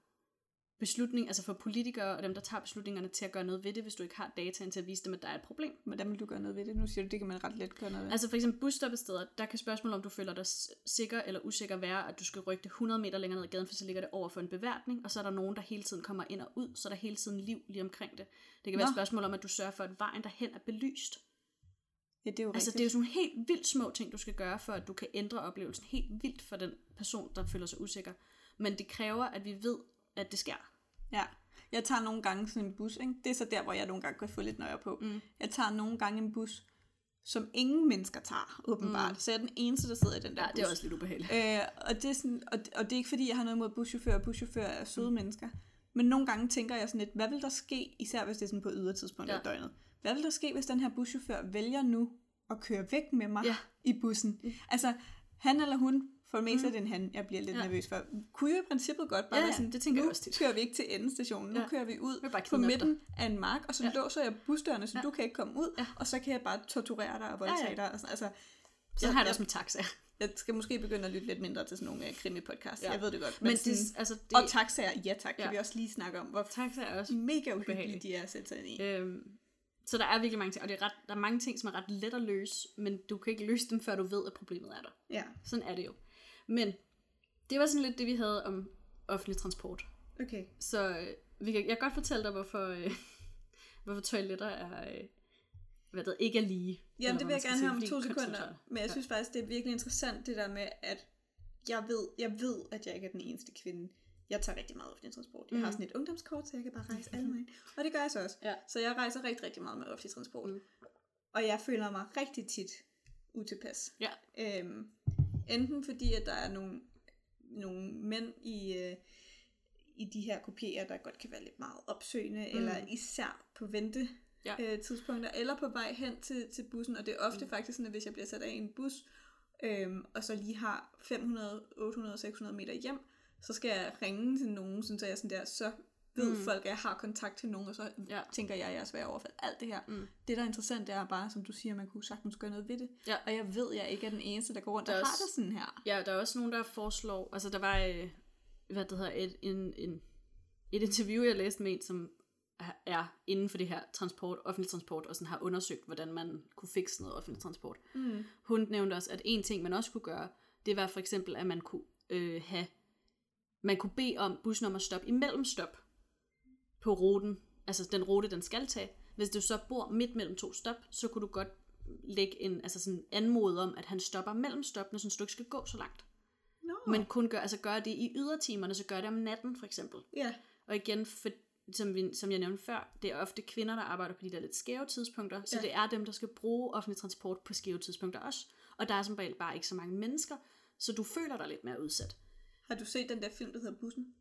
beslutning, altså få politikere og dem, der tager beslutningerne til at gøre noget ved det, hvis du ikke har dataen til at vise dem, at der er et problem. Hvordan vil du gøre noget ved det? Nu siger du, det kan man ret let gøre noget ved. Altså for eksempel busstoppesteder, der kan spørgsmålet, om du føler dig sikker eller usikker være, at du skal rykke det 100 meter længere ned ad gaden, for så ligger det over for en beværtning, og så er der nogen, der hele tiden kommer ind og ud, så er der hele tiden liv lige omkring det. Det kan være Nå. et spørgsmål om, at du sørger for, at vejen derhen er belyst. ja, det er jo Altså rigtigt. det er jo sådan nogle helt vildt små ting, du skal gøre, for at du kan ændre oplevelsen helt vildt for den person, der føler sig usikker. Men det kræver, at vi ved, at det sker. Ja. Jeg tager nogle gange sådan en bus, ikke? Det er så der, hvor jeg nogle gange kan få lidt nøje på. Mm. Jeg tager nogle gange en bus, som ingen mennesker tager, åbenbart. Mm. Så jeg er den eneste, der sidder i den der Ja, bus. det er også lidt ubehageligt. Øh, og, det er sådan, og, og det er ikke fordi, jeg har noget imod buschauffører. Buschauffører er søde mm. mennesker. Men nogle gange tænker jeg sådan lidt, hvad vil der ske, især hvis det er sådan på ydertidspunkter Ja. af døgnet. Hvad vil der ske, hvis den her buschauffør vælger nu at køre væk med mig Ja. i bussen? Altså, han eller hun, for det meste mm. er det en han, jeg bliver lidt Ja. nervøs for, kunne jo i princippet godt bare Ja, være sådan, det tænker jeg nu også tit. kører vi ikke til endestationen, nu Ja. kører vi ud vil bare på midten af en mark, og så Ja. låser jeg busdørene, så Ja. du kan ikke komme ud, Ja. og så kan jeg bare torturere dig og voldtage Ja, ja. dig. Og sådan, altså, Så har jeg det jeg- også med taxa. jeg skal måske begynde at lytte lidt mindre til sådan nogle uh, krimi-podcasts. Ja. Jeg ved det godt. Men, Men, det, sådan, altså, det, og taxaer, ja tak, kan Ja. vi også lige snakke om, hvor taxa er også mega ubehageligt. uhyggelige de er at sætte sig ind i. Øhm, så der er virkelig mange ting, og det er ret, der er mange ting, som er ret let at løse, men du kan ikke løse dem, før du ved, at problemet er der. Ja, Sådan er det jo. Men det var sådan lidt det, vi havde om offentlig transport. okay. Så øh, vi kan, jeg kan godt fortælle dig, hvorfor, øh, hvorfor toiletter er, øh, hvad det, ikke er lige. Jamen, det vil jeg gerne have om to sekunder. Men jeg Ja. synes faktisk, det er virkelig interessant, det der med, at jeg ved, jeg ved, at jeg ikke er den eneste kvinde. Jeg tager rigtig meget offentlig transport. Jeg har Mm. sådan et ungdomskort, så jeg kan bare rejse alle vejen. Og det gør jeg så også. Ja. Så jeg rejser rigtig, rigtig meget med offentlig transport. Mm. Og jeg føler mig rigtig tit utilpas. Ja. Øhm, enten fordi, at der er nogle, nogle mænd i, øh, i de her kopier, der godt kan være lidt meget opsøgende, Mm. eller især på vente Ja. øh, tidspunkter, eller på vej hen til, til bussen. Og det er ofte mm. faktisk sådan, at hvis jeg bliver sat af i en bus, øhm, og så lige har 500, 800, 600 meter hjem, så skal jeg ringe til nogen, sådan, så jeg sådan der, så ved Mm. folk, at jeg har kontakt til nogen, og så Ja. tænker jeg, at jeg er svær overfald. Alt det her. Mm. Det, der er interessant, det er bare, som du siger, man kunne sagtens gøre noget ved det. Ja. Og jeg ved, at jeg ikke er den eneste, der går rundt Der og er har også- det sådan her. Ja, der er også nogen, der foreslår, altså der var, øh, hvad det hedder, et, en, en, et interview, jeg læste med en, som er- er inden for det her transport, offentlig transport, og sådan har undersøgt, hvordan man kunne fikse noget offentlig transport. Mm. Hun nævnte også, at en ting, man også kunne gøre, det var for eksempel, at man kunne øh, have, man kunne bede om bussen om at stoppe imellem stop på ruten, altså den rute, den skal tage. Hvis du så bor midt mellem to stop, så kunne du godt lægge en altså sådan anmode om, at han stopper mellem stoppene, så du ikke skal gå så langt. Nå. Men kun gør, altså gør det i ydertimerne, så gør det om natten for eksempel. Ja. Og igen, for, som, vi, som jeg nævnte før, det er ofte kvinder, der arbejder på de der lidt skæve tidspunkter, så Ja. det er dem, der skal bruge offentlig transport på skæve tidspunkter også. Og der er som regel bare ikke så mange mennesker, så du føler dig lidt mere udsat. Har du set den der film, der hedder Bussen?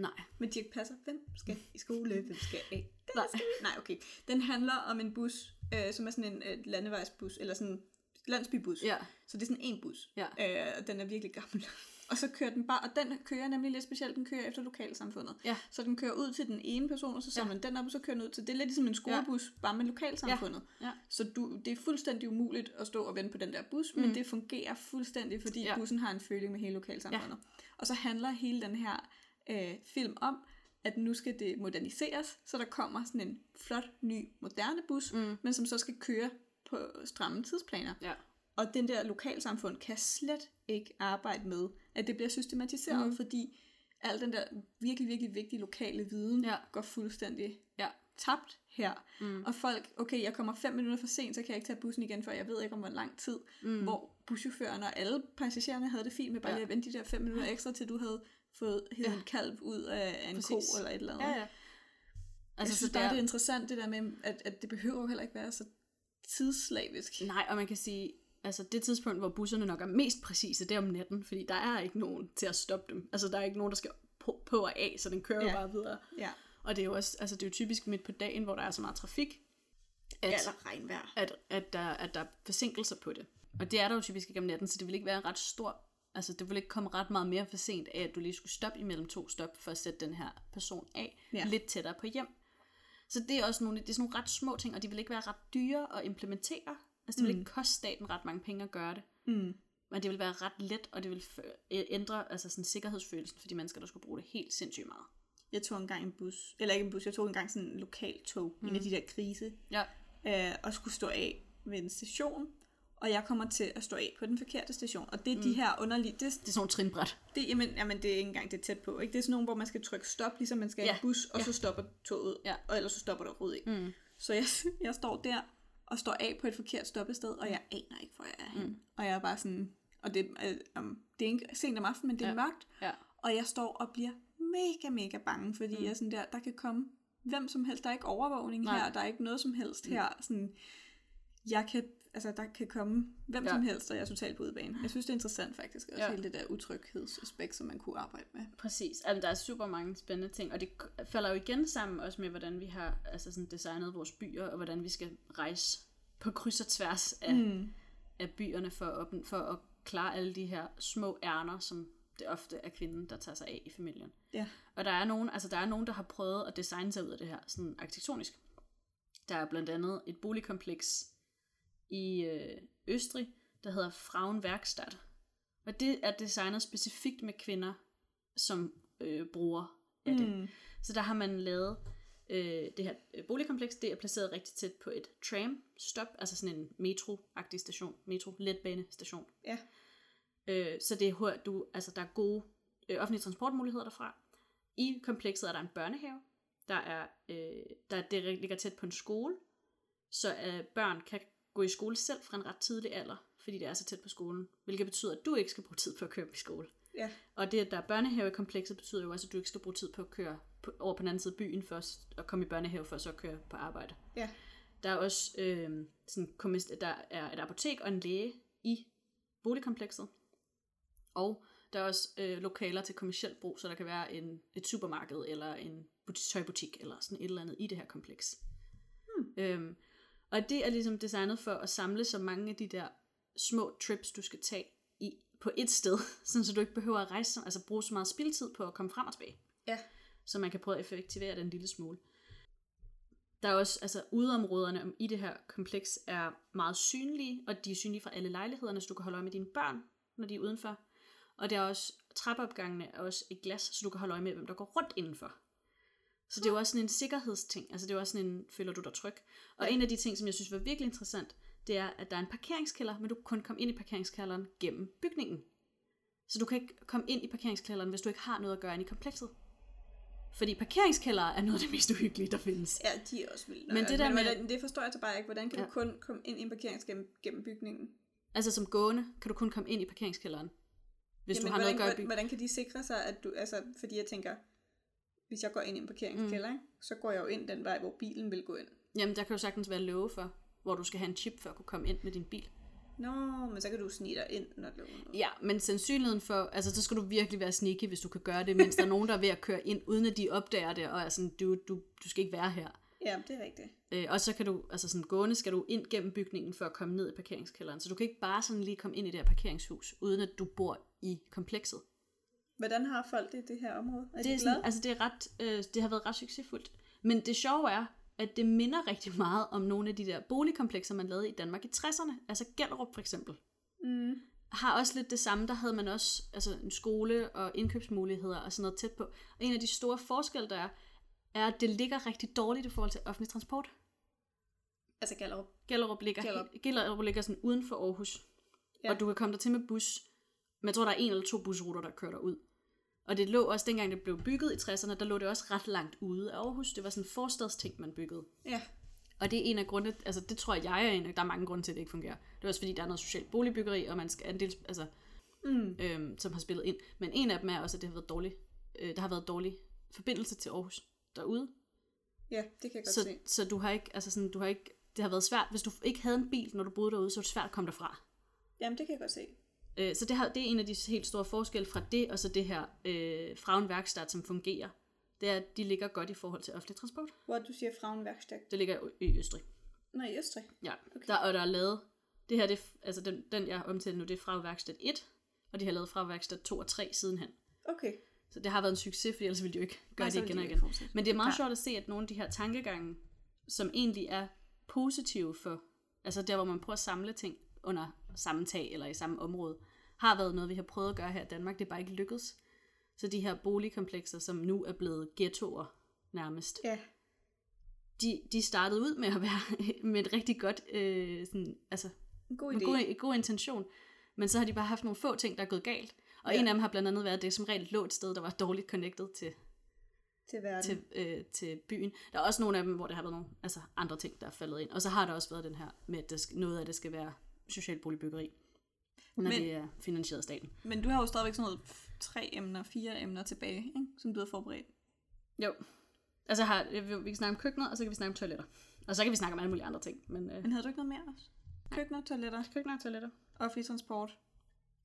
Nej. Med Dirk Passer. Hvem skal i skole? Hvem skal af? Den Nej. skal vi- Nej, okay. Den handler om en bus, øh, som er sådan en øh, landevejsbus, eller sådan en landsbybus. Ja. Så det er sådan en bus. Ja. Øh, og den er virkelig gammel. og så kører den bare, og den kører nemlig lidt specielt, den kører efter lokalsamfundet. Ja. Så den kører ud til den ene person, og så samler den den op, og så kører den ud til, det er lidt ligesom en skolebus, bare med lokalsamfundet. Ja. Så du, det er fuldstændig umuligt at stå og vente på den der bus, mm. men det fungerer fuldstændig, fordi Ja. ja. bussen har en føling med hele lokalsamfundet. Ja. Og så handler hele den her øh, film om, at nu skal det moderniseres, så der kommer sådan en flot, ny, moderne bus, Mm. men som så skal køre på stramme tidsplaner. Ja. Og den der lokalsamfund kan slet ikke arbejde med, at det bliver systematiseret, mm. fordi al den der virkelig, virkelig vigtige lokale viden Ja. går fuldstændig Ja. tabt her. Mm. Og folk, okay, jeg kommer fem minutter for sent, så kan jeg ikke tage bussen igen, for jeg ved ikke om hvor lang tid. Mm. Hvor buschaufføren og alle passagererne havde det fint med bare Ja. lige at vente de der fem minutter ekstra, til du havde fået hævet Ja. en kalv ud af, af en Præcis. ko eller et eller andet. Ja, ja. Altså, jeg synes så bare, der, det er interessant det der med, at, at det behøver jo heller ikke være så tidsslavisk. Nej, og man kan sige, altså det tidspunkt, hvor busserne nok er mest præcise, det er om natten, fordi der er ikke nogen til at stoppe dem. Altså der er ikke nogen, der skal på, på og af, så den kører Ja. bare videre. Ja. Og det er jo også, altså det er jo typisk midt på dagen, hvor der er så meget trafik, at, Ja, eller regnvejr. at, at, der, at der er forsinkelser på det. Og det er der jo typisk ikke om natten, så det vil ikke være ret stor, altså det vil ikke komme ret meget mere for sent af, at du lige skulle stoppe imellem to stop, for at sætte den her person af, Ja. lidt tættere på hjem. Så det er også nogle, det er sådan nogle ret små ting, og de vil ikke være ret dyre at implementere. Altså det vil Mm. ikke koste staten ret mange penge at gøre det. Mm. Men det vil være ret let, og det vil ændre altså sådan sikkerhedsfølelsen for de mennesker, der skulle bruge det helt sindssygt meget. Jeg tog engang en bus, eller ikke en bus, jeg tog engang sådan en lokal tog, mm. en af de der krise, Ja. øh, og skulle stå af ved en station, og jeg kommer til at stå af på den forkerte station. Og det er mm. de her underlige, det, Det er sådan nogle trinbræt. det, jamen, jamen, det er ikke engang det tæt på. Ikke? Det er sådan nogle, hvor man skal trykke stop, ligesom man skal i Ja, en bus, og ja. så stopper toget, Ja. og ellers så stopper der overhovedet ikke. Mm. Så jeg, jeg står der og står af på et forkert stoppested, og jeg aner ikke, hvor jeg er henne. Mm. Og jeg er bare sådan, og det, øh, um, det er ikke sent om aftenen, men det er Ja. mørkt, Ja. og jeg står og bliver mega, mega bange, fordi mm. jeg er sådan der, der kan komme hvem som helst. Der er ikke overvågning Nej. her, der er ikke noget som helst her. Sådan, jeg kan, altså, der kan komme hvem Ja. som helst, og jeg er totalt på udebane. Jeg synes, det er interessant faktisk, også Ja. hele det der utryghedsaspekt, som man kunne arbejde med. Præcis. Altså, der er super mange spændende ting, og det falder jo igen sammen også med, hvordan vi har altså sådan designet vores byer, og hvordan vi skal rejse på kryds og tværs af, mm. af byerne for at, for at klare alle de her små ærner, som det ofte er kvinden, der tager sig af i familien. Ja. Og der er nogen, altså der er nogen, der har prøvet at designe sig ud af det her, sådan arkitektonisk. Der er blandt andet et boligkompleks i øh, Østrig, der hedder Frauenwerkstatt. Og det er designet specifikt med kvinder som øh, bruger af det. Mm. Så der har man lavet øh, det her øh, boligkompleks, det er placeret rigtig tæt på et tram-stop, altså sådan en metro-agtig station, metro-letbanestation. Ja. Øh, så det er hurtigt, du, altså der er gode øh, offentlige transportmuligheder derfra. I komplekset er der en børnehave, der er, øh, der det ligger tæt på en skole, så øh, børn kan gå i skole selv fra en ret tidlig alder, fordi det er så tæt på skolen, hvilket betyder, at du ikke skal bruge tid på at køre i skole. Ja. Og det, at der er børnehave i komplekset, betyder jo også, at du ikke skal bruge tid på at køre på, over på den anden side af byen først, og komme i børnehave for så at køre på arbejde. Ja. Der er også øh, sådan, der er et apotek og en læge i boligkomplekset. Og der er også øh, lokaler til kommersielt brug, så der kan være en, et supermarked eller en butik, tøjbutik eller sådan et eller andet i det her kompleks. Hmm. Øhm, og det er ligesom designet for at samle så mange af de der små trips, du skal tage i, på et sted, sådan så du ikke behøver at rejse, altså bruge så meget spildtid på at komme frem og tilbage. Ja. Så man kan prøve at effektivere den lille smule. Der er også, altså udeområderne om- i det her kompleks er meget synlige, og de er synlige fra alle lejlighederne, så du kan holde øje med dine børn, når de er udenfor. Og der er også, trappeopgangene er også i glas, så du kan holde øje med, hvem der går rundt indenfor. Så det er jo også sådan en sikkerhedsting, altså det er jo også sådan en, føler du dig tryg. Og Ja. en af de ting, som jeg synes var virkelig interessant, det er, at der er en parkeringskælder, men du kan kun komme ind i parkeringskælderen gennem bygningen. Så du kan ikke komme ind i parkeringskælderen, hvis du ikke har noget at gøre inde i komplekset. Fordi parkeringskældere er noget af det mest uhyggelige, der findes. Ja, de er også vilde. Men det der men, med- det forstår jeg så bare ikke. Hvordan kan ja. Du kun komme ind i en parkering gennem, bygningen? Altså som gående kan du kun komme ind i parkeringskælderen, hvis Jamen, du har hvordan, noget at gøre i byen. hvordan kan de sikre sig, at du, altså, fordi jeg tænker, hvis jeg går ind i en parkeringskælder, mm. så går jeg jo ind den vej, hvor bilen vil gå ind. Jamen der kan jo sagtens være love for, hvor du skal have en chip for at kunne komme ind med din bil. Nå, men så kan du snige dig ind, når er Ja, men sandsynligheden for, altså så skal du virkelig være sneaky, hvis du kan gøre det, mens der er nogen, der er ved at køre ind, uden at de opdager det, og er sådan, du, du, du skal ikke være her. Ja, det er rigtigt. Øh, og så kan du, altså sådan gående skal du ind gennem bygningen for at komme ned i parkeringskælderen. Så du kan ikke bare sådan lige komme ind i det her parkeringshus, uden at du bor i komplekset. Hvordan har folk det i det her område? Er Det, de er sådan, altså det, er ret, øh, det har været ret succesfuldt. Men det sjove er, at det minder rigtig meget om nogle af de der boligkomplekser, man lavede i Danmark i 60'erne. Altså Gellerup for eksempel. Mm. Har også lidt det samme. Der havde man også altså en skole og indkøbsmuligheder og sådan noget tæt på. Og en af de store forskelle, der er, er, at det ligger rigtig dårligt i forhold til offentlig transport. Altså Gallerup. Gellerup ligger, Gellerup. Gellerup. Gellerup ligger sådan uden for Aarhus. Ja. Og du kan komme der til med bus. Men jeg tror, der er en eller to busruter, der kører ud. Og det lå også, dengang det blev bygget i 60'erne, der lå det også ret langt ude af Aarhus. Det var sådan en forstadsting, man byggede. Ja. Og det er en af grundene, altså det tror jeg er en af, der er mange grunde til, at det ikke fungerer. Det er også fordi, der er noget socialt boligbyggeri, og man skal en del, altså, Mm. øhm, som har spillet ind. Men en af dem er også, at det har været dårlig, øh, der har været dårlig forbindelse til Aarhus derude. Ja, det kan jeg godt Så, se. så du har ikke, altså sådan, du har ikke, det det har været svært, hvis du ikke havde en bil, når du boede derude, så var det svært at komme derfra. Jamen, det kan jeg godt se. Øh, så det, har, det er en af de helt store forskelle fra det, og så det her øh, Frauenværkstad, som fungerer. Det er, at de ligger godt i forhold til offentlig transport. Hvor du siger Frauenwerkstag. Det ligger i- Østrig. Nå, i Østrig. Ja, okay. der, og der er lavet, det her, det, altså den, den jeg omtaler nu, det er Frauenværkstad 1, og de har lavet Frauenværkstad 2 og 3 sidenhen. Okay. Så det har været en succes, for ellers ville de jo ikke gøre Nej, det igen og igen. fortsætte. Men det er meget sjovt at se, at nogle af de her tankegange, som egentlig er positive for, altså der, hvor man prøver at samle ting under samme tag eller i samme område, har været noget, vi har prøvet at gøre her i Danmark. Det er bare ikke lykkedes. Så de her boligkomplekser, som nu er blevet ghettoer nærmest, Ja. de, de startede ud med at være med et rigtig godt, øh, sådan, altså En god med idé. god, god intention. Men så har de bare haft nogle få ting, der er gået galt. Og Ja. en af dem har blandt andet været, det som regel lå et sted, der var dårligt connected til, Til verden. til, øh, til byen. Der er også nogle af dem, hvor der har været nogle altså andre ting, der er faldet ind. Og så har der også været den her med, at skal, noget af det skal være socialt boligbyggeri. Når Men- det er finansieret af staten. Men du har jo stadigvæk sådan noget tre emner, fire emner tilbage, ikke? som du har forberedt. Jo. Altså har, vi vi kan snakke om køkkenet, og så kan vi snakke om toiletter. Og så kan vi snakke om alle mulige andre ting. Men øh, Men havde du ikke noget mere også? Køkkener, toiletter, køkkener og toiletter. offentlig transport.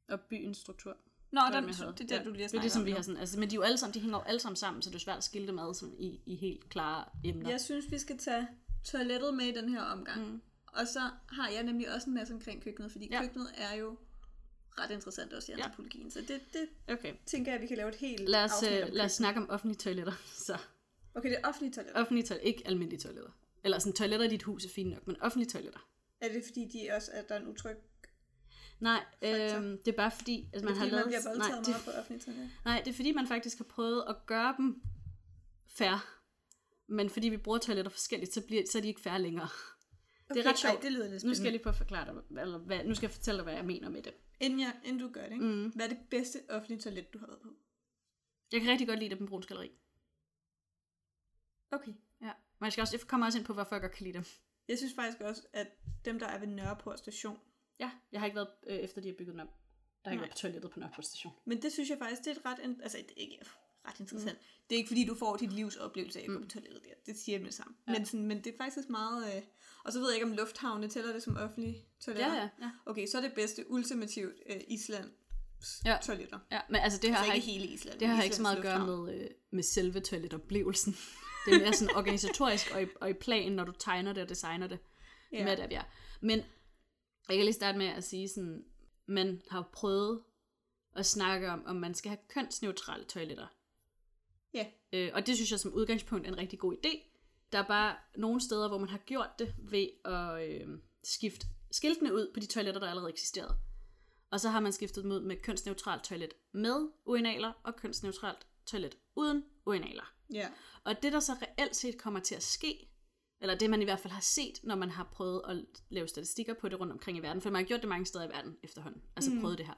Og byens struktur. Nå, det, den, havde. det er Ja, du lige har Det er det, som om vi har sådan, altså, men de, er jo alle sammen, de hænger jo alle sammen sammen, så det er svært at skille dem ad som i, i helt klare emner. Jeg synes, vi skal tage toilettet med i den her omgang. Mm. Og så har jeg nemlig også en masse omkring køkkenet, fordi ja. køkkenet er jo ret interessant også i Ja. antropologien. Så det, det Okay. tænker jeg, vi kan lave et helt Lad os, afsnit øh, om lad os snakke om offentlige toiletter. Så Okay, det er offentlige toiletter. offentlige toiletter, ikke almindelige toiletter. Eller sådan toiletter i dit hus er fint nok, men offentlige toiletter. Er det fordi, de også, at der er en utryg? Nej, øhm, det er bare fordi, at Er man det har fordi, lavet... man bliver nej, meget det, på offentlige toiletter? nej, det er fordi, man faktisk har prøvet at gøre dem fair. Men fordi vi bruger toiletter forskelligt, så, bliver, så er de ikke fair længere. Okay, det er ret sjovt. Ej, det lyder lidt Nu spændende. skal jeg lige prøve at forklare dig, eller hvad, nu skal jeg fortælle dig, hvad jeg mener med det. Inden, jeg, inden du gør det, ikke? Mm. hvad er det bedste offentlige toilet, du har været på? Jeg kan rigtig godt lide det på Bruns Galeri. Okay. Ja. Men jeg, skal også, jeg kommer også ind på, hvorfor jeg godt kan lide dem. Jeg synes faktisk også, at dem, der er ved Nørreport station, Ja, jeg har ikke været, øh, efter de har bygget den op. Der har ikke Nej. været på toilettet på Nørreport station. men det synes jeg faktisk, det er et ret, in- altså det er ikke ret interessant. Mm. Det er ikke fordi, du får dit livs oplevelse af at gå på toilettet der. Det siger jeg med det samme. Ja. Men, sådan, men det er faktisk meget... Øh... Og så ved jeg ikke, om lufthavne tæller det som offentlige toiletter. Ja, ja, ja. Okay, så er det bedste ultimativt øh, Island Ja. toiletter. ja men altså det her Altså har ikke hele Island. det har ikke så meget at gøre med, øh, med selve toiletoplevelsen. Det er mere sådan organisatorisk og i, og i plan, når du tegner det og designer det. Ja. Med det, ja. Men jeg kan lige starte med at sige sådan, man har prøvet at snakke om, om man skal have kønsneutrale toiletter. Ja. Øh, og det synes jeg som udgangspunkt er en rigtig god idé. Der er bare nogle steder, hvor man har gjort det ved at øh, skifte skiltene ud på de toiletter, der allerede eksisterede. Og så har man skiftet dem ud med kønsneutralt toilet med urinaler og kønsneutralt toilet uden urinaler. Ja. Og det, der så reelt set kommer til at ske, eller det man i hvert fald har set, når man har prøvet at lave statistikker på det rundt omkring i verden, for man har gjort det mange steder i verden efterhånden, altså mm. prøvet det her,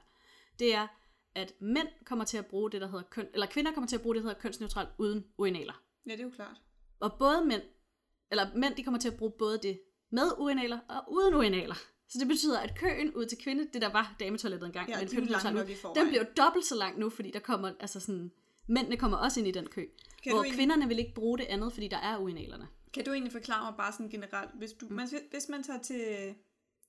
det er, at mænd kommer til at bruge det, der hedder køn, eller kvinder kommer til at bruge det, der hedder kønsneutralt uden urinaler. ja, det er jo klart. Og både mænd, eller mænd, de kommer til at bruge både det med urinaler og uden urinaler. Så det betyder, at køen ud til kvinde, det der var dametoilettet engang, Ja, men i forvejen. den bliver jo dobbelt så lang nu, fordi der kommer, altså sådan, mændene kommer også ind i den kø. Kan hvor egentlig- kvinderne vil ikke bruge det andet, fordi der er urinalerne. Kan du egentlig forklare mig bare sådan generelt, hvis, du, mm. man, hvis man tager til,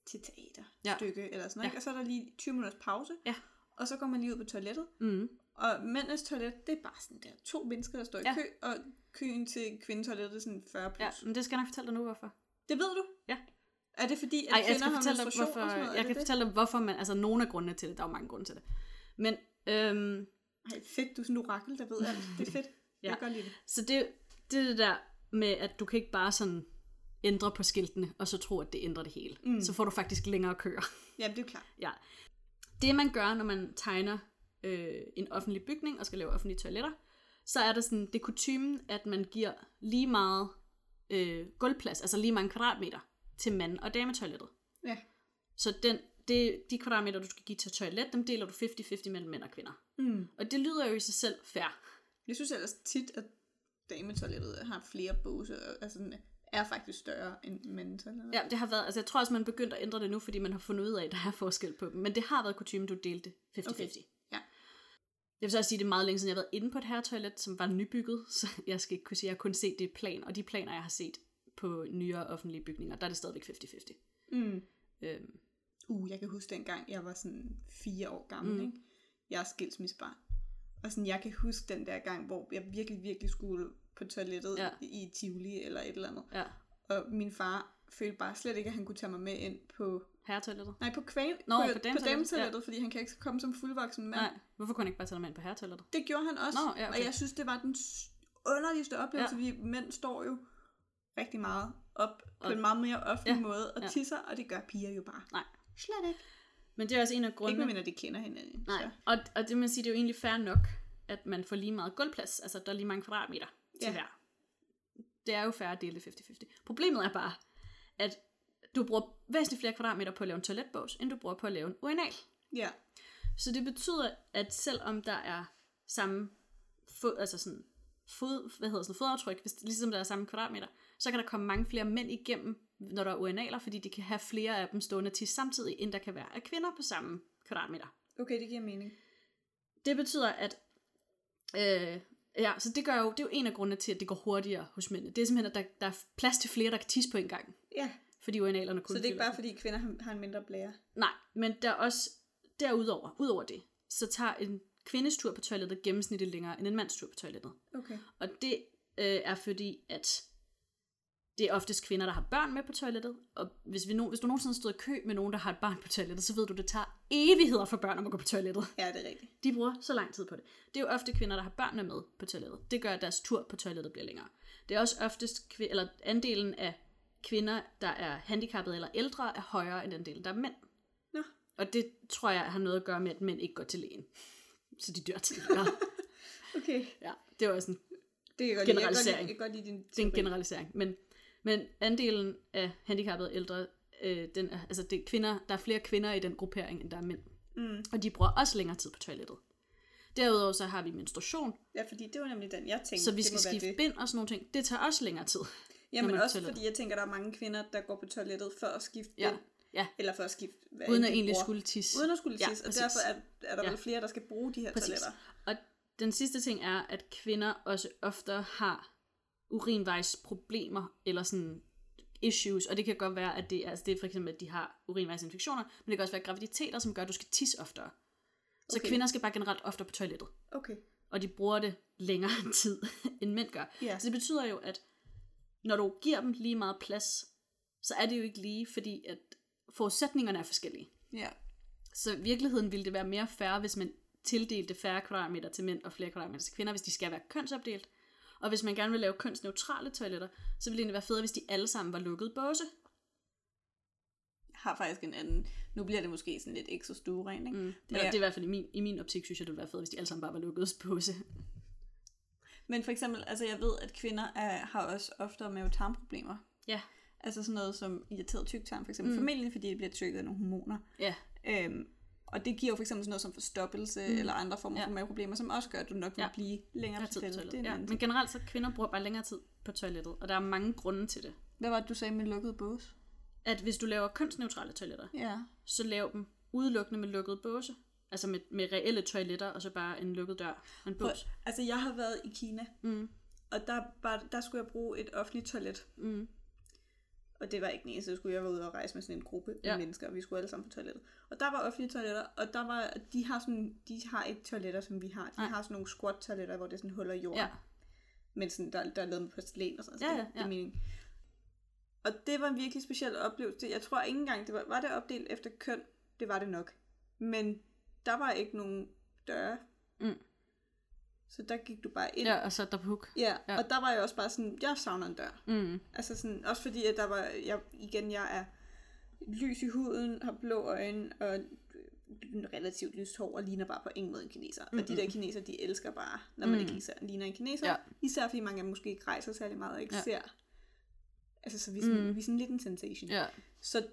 til teater, Ja. eller sådan noget, Ja. ja. og så er der lige 20 minutters pause, Ja. Og så går man lige ud på toilettet, Mm. og mændenes toilet, det er bare sådan der to mennesker, der står i Ja. kø, og køen til kvindetoilettet er sådan 40 plus. Ja, men det skal jeg nok fortælle dig nu, hvorfor. Det ved du? Ja. Er det fordi, at Ej, jeg kvinder har menstruation hvorfor, og sådan noget? Jeg kan det? fortælle dig, hvorfor man, altså nogle af grundene til det, der er jo mange grunde til det. Men, øhm, Ej, fedt, du er sådan en orakel, der ved alt. Det er fedt. Ja. Jeg kan godt lide det. så det, det er det der med, at du kan ikke bare sådan ændre på skiltene, og så tro, at det ændrer det hele. Mm. Så får du faktisk længere køer. Ja, det er klart. Ja. Det man gør, når man tegner øh, en offentlig bygning og skal lave offentlige toiletter, så er det sådan, det er kutumen, at man giver lige meget øh, gulvplads, altså lige mange kvadratmeter, til mand- og dametoilettet. Ja. Så den, det, de kvadratmeter, du skal give til toilet, dem deler du 50-50 mellem mænd og kvinder. Mm. Og det lyder jo i sig selv fair. Jeg synes ellers tit, at dametoilettet har flere båse, altså, er faktisk større end mandetoilettet. Ja, det har været, altså jeg tror også, man begyndt at ændre det nu, fordi man har fundet ud af, at der er forskel på dem. Men det har været kutumen, du delte 50-50. Okay. Ja. Jeg vil så også sige, at det er meget længe siden, jeg har været inde på et herretoilet, som var nybygget, så jeg skal ikke kunne sige, at jeg har kun set det plan, og de planer, jeg har set på nyere offentlige bygninger, der er det stadigvæk 50-50. Mm. Øhm, Uh, jeg kan huske dengang, jeg var sådan fire år gammel, Mm. mm. ikke? Jeg er skilsmissebarn. Og sådan, jeg kan huske den der gang, hvor jeg virkelig, virkelig skulle på toilettet Ja. ja. i Tivoli eller et eller andet. ja, Og min far følte bare slet ikke, at han kunne tage mig med ind på... herretoilettet. Nej, på kvæl, Nå, på, på på dametoilettet, dametoilettet, fordi han kan ikke komme som fuldvoksen mand. Nej, hvorfor kunne han ikke bare tage dig med ind på herretoilettet? Det gjorde han også. Nå, ja, okay. Og jeg synes, det var den underligste oplevelse. Ja. Ja. Vi mænd står jo rigtig meget op på Og- en meget mere offentlig Ja. måde og Ja. tisser, og det gør piger jo bare. Nej. Slet ikke. Men det er også en af Ikke grundene. medmindre de kender hinanden. Nej, Så. og, og det man siger, det er jo egentlig fair nok, at man får lige meget gulvplads, altså der er lige mange kvadratmeter til hver. Det er jo fair at dele det 50-50. Problemet er bare, at du bruger væsentligt flere kvadratmeter på at lave en toiletbås, end du bruger på at lave en urinal. Ja. Så det betyder, at selvom der er samme fod, altså sådan fod, hvad hedder sådan, fodaftryk, hvis, ligesom der er samme kvadratmeter, så kan der komme mange flere mænd igennem, når der er urinaler, fordi de kan have flere af dem stående til samtidig, end der kan være af kvinder på samme kvadratmeter. Okay, det giver mening. Det betyder, at øh, ja, så det gør jo, det er jo en af grundene til, at det går hurtigere hos mændene. Det er simpelthen, at der, der er plads til flere, der kan tisse på en gang, Ja, fordi urinalerne kun så det er ikke bare fordi kvinder har, har en mindre blære. Nej, men der er også, derudover, udover det, så tager en kvindes tur på toilettet gennemsnitligt længere end en mands tur på toilettet. Okay. Og det øh, er fordi, at det er oftest kvinder, der har børn med på toilettet, og hvis, vi no, hvis du nogensinde stod i kø med nogen, der har et barn på toilettet, så ved du, det tager evigheder for børn om at gå på toilettet. Ja, det er rigtigt. De bruger så lang tid på det. Det er jo ofte kvinder, der har børnene med på toilettet. Det gør, at deres tur på toilettet bliver længere. Det er også oftest, kvi- eller andelen af kvinder, der er handicappede eller ældre, er højere end andelen, der er mænd. Nå. Og det tror jeg har noget at gøre med, at mænd ikke går til lægen. Så de dør tidligere. Okay. ja, det er også en, Det jeg godt godt lide, Generalisering. jeg kan godt lide din det er en generalisering. Men, men andelen af handicappede ældre, øh, den er, altså det er kvinder, der er flere kvinder i den gruppering, end der er mænd. Mm. Og de bruger også længere tid på toilettet. Derudover så har vi menstruation, Ja, fordi det var nemlig den, jeg tænkte. så vi skal skifte bind og sådan nogle ting. Det tager også længere tid. Ja, når men man på også fordi jeg tænker, der er mange kvinder, der går på toilettet for at skifte Ja, bind. ja. Eller for at skifte, hvad Uden at egentlig bruger. skulle tisse. Uden at skulle Ja, tisse, og præcis. derfor er, er der Ja. vel flere, der skal bruge de her Præcis. toiletter. Og den sidste ting er, at kvinder også ofte har urinvejsproblemer, eller sådan issues, og det kan godt være, at det, er- altså det er for eksempel, at de har urinvejsinfektioner, men det kan også være graviditeter, som gør, at du skal tisse oftere. Så Okay. kvinder skal bare generelt oftere på toilettet, Okay. og de bruger det længere tid, end mænd gør. Ja. Så det betyder jo, at når du giver dem lige meget plads, så er det jo ikke lige, fordi at forudsætningerne er forskellige. Ja. Så i virkeligheden ville det være mere fair, hvis man tildelte færre kvadratmeter til mænd og flere kvadratmeter til kvinder, hvis de skal være kønsopdelt. Og hvis man gerne vil lave kønsneutrale toiletter, så ville det egentlig være federe, hvis de alle sammen var lukket båse. Jeg har faktisk en anden. Nu bliver det måske sådan lidt ekstra stueren, ikke? Mm. Men Eller, jeg- det er i hvert fald i min, i min optik, synes jeg, det ville være federe, hvis de alle sammen bare var lukket båse. Men for eksempel, altså jeg ved, at kvinder er, har også oftere mavetarmproblemer. Ja. Altså sådan noget som irriteret tyktarm, for eksempel mm. formentlig, fordi det bliver trykket af nogle hormoner. Ja, Øhm, og det giver jo for eksempel sådan noget som forstoppelse mm. eller andre former Ja. for maveproblemer, som også gør, at du nok vil Ja. blive længere er på toilettet. Ja. Men generelt så kvinder bruger bare længere tid på toilettet, og der er mange grunde til det. Hvad var det, du sagde med lukket bås? At hvis du laver kønsneutrale toiletter, Ja. så lav dem udelukkende med lukket båse. Altså med, med reelle toiletter, og så bare en lukket dør og en Prøv, bås. altså jeg har været i Kina, Mm. og der, var, der skulle jeg bruge et offentligt toilet. Mm. Og det var ikke den eneste, så skulle jeg være ude og rejse med sådan en gruppe Ja. af mennesker, og vi skulle alle sammen på toilettet. Og der var offentlige toiletter, og der var, de har sådan, de har ikke toiletter, som vi har. De Nej. har sådan nogle squat-toiletter, hvor det er sådan huller i jorden. Ja. Men sådan, der, der er lavet med porcelæn og sådan Ja, noget. ja, Det, det er ja. meningen. Og det var en virkelig speciel oplevelse. Jeg tror ikke engang, det var, var det opdelt efter køn? Det var det nok. Men der var ikke nogen døre. Mm. Så der gik du bare ind. Ja, og så er der på hook. Ja, Ja. og der var jeg også bare sådan, jeg savner en dør. Mm. Altså sådan, også fordi, at der var, jeg, igen, jeg er lys i huden, har blå øjne, og relativt lyst hår, og ligner bare på ingen måde en kineser. Mm-hmm. Og de der kineser, de elsker bare, når man Mm. ikke især ligner en kineser. Ja. Især fordi mange af dem måske ikke rejser særlig meget, og ikke Ja. ser. Altså, så vi er, sådan, Mm. vi er sådan lidt en sensation. Ja. Så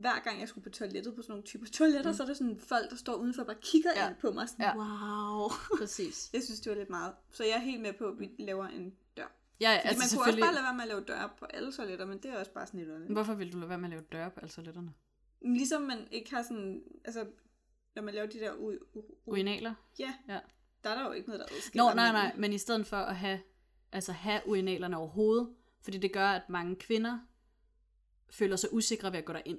hver gang jeg skulle på toilettet på sådan nogle typer toiletter, mm. så er der sådan folk, der står udenfor og bare kigger Ja. ind på mig. Sådan, Ja. wow. Præcis. Jeg synes, det var lidt meget. Så jeg er helt med på, at vi laver en dør. Ja, Fordi altså man kunne også bare lade være med at lave døre på alle toiletter, men det er også bare sådan lidt underligt. Hvorfor vil du lade være med at lave døre på alle toiletterne? Ligesom man ikke har sådan, altså, når man laver de der u- u- Urinaler? ja, Ja. der er der jo ikke noget, der adskiller. Nå, nej, nej, men i stedet for at have, altså have urinalerne overhovedet, Fordi det gør, at mange kvinder føler sig usikre ved at gå derind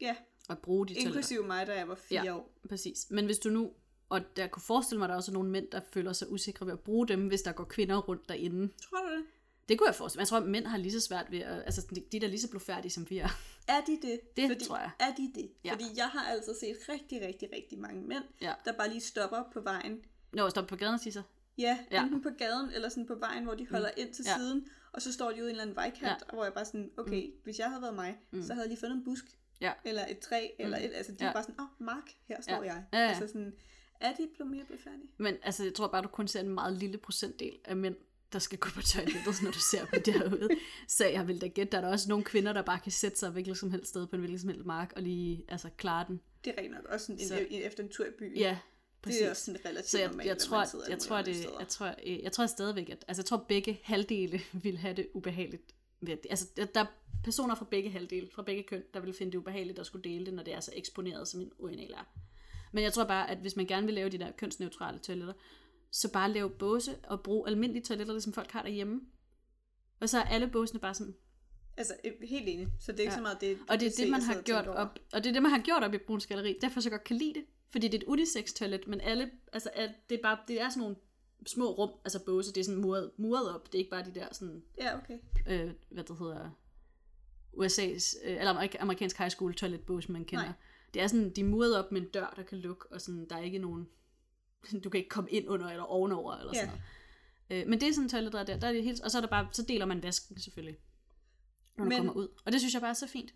Ja, og bruge de toiletter. inklusive mig, da jeg var fire Ja. år. Præcis. Men hvis du nu, og der kunne forestille mig, at der er også nogle mænd, der føler sig usikre ved at bruge dem, hvis der går kvinder rundt derinde. Tror du det? Det kunne jeg forestille mig. Jeg tror, at mænd har lige så svært ved at, altså de, de er lige så blufærdige som vi er. Er de det? Det Fordi, tror jeg. Er de det? Ja. Fordi jeg har altså set rigtig, rigtig, rigtig mange mænd, Ja. der bare lige stopper på vejen. Nå, stop på gaden og sige så. Ja, Ja. ja. enten på gaden eller sådan på vejen, hvor de holder mm. ind til Ja. siden, og så står de ude i en eller anden vejkant, ja. hvor jeg bare sådan, okay, mm. hvis jeg havde været mig, mm. så havde jeg lige fundet en busk, Ja. eller et træ, mm. eller et, altså de Ja. ja. bare sådan, åh, oh, Mark, her står Ja. jeg. Ja, ja. Altså sådan, er de blevet mere befærdige? Men altså, jeg tror bare, du kun ser en meget lille procentdel af mænd, der skal gå på toilettet, når du ser dem derude. Så jeg vil da gætte, der er der også nogle kvinder, der bare kan sætte sig hvilket som helst sted på en hvilken som helst mark og lige altså, klare den. Det er rent nok også sådan, Så- en, en, efter en tur i byen. Ja, præcis. det er også sådan relativt Så jeg, normalt, jeg, tror, jeg, tror, det, jeg, tror, øh, jeg tror stadigvæk, at altså, jeg tror, begge halvdele vil have det ubehageligt. Altså, der- der er personer fra begge halvdele, fra begge køn, der vil finde det ubehageligt at skulle dele det, når det er så eksponeret, som en urinal er. Men jeg tror bare, at hvis man gerne vil lave de der kønsneutrale toiletter, så bare lave båse og brug almindelige toiletter, ligesom folk har derhjemme. Og så er alle båsene bare sådan, Altså, øh, helt enig. Så det er ikke Ja. så meget det, og det er det, man har gjort op, og det er det, man har gjort op i Bruns Galeri. Derfor så godt kan lide det. Fordi det er et unisex toilet, men alle, altså det er bare, det er sådan nogle små rum, altså båse, det er sådan muret, muret op. Det er ikke bare de der sådan, Ja, okay. øh, hvad det hedder, USA's, øh, eller amerik- amerikansk high school toiletbåse, man kender. Nej. Det er sådan, de er muret op med en dør, der kan lukke, og sådan, der er ikke nogen, du kan ikke komme ind under eller ovenover, eller Ja. sådan noget. Øh, men det er sådan en toilet, der er der, der er det helt, og så er der bare, så deler man vasken selvfølgelig, når du Men- kommer ud. Og det synes jeg bare er så fint.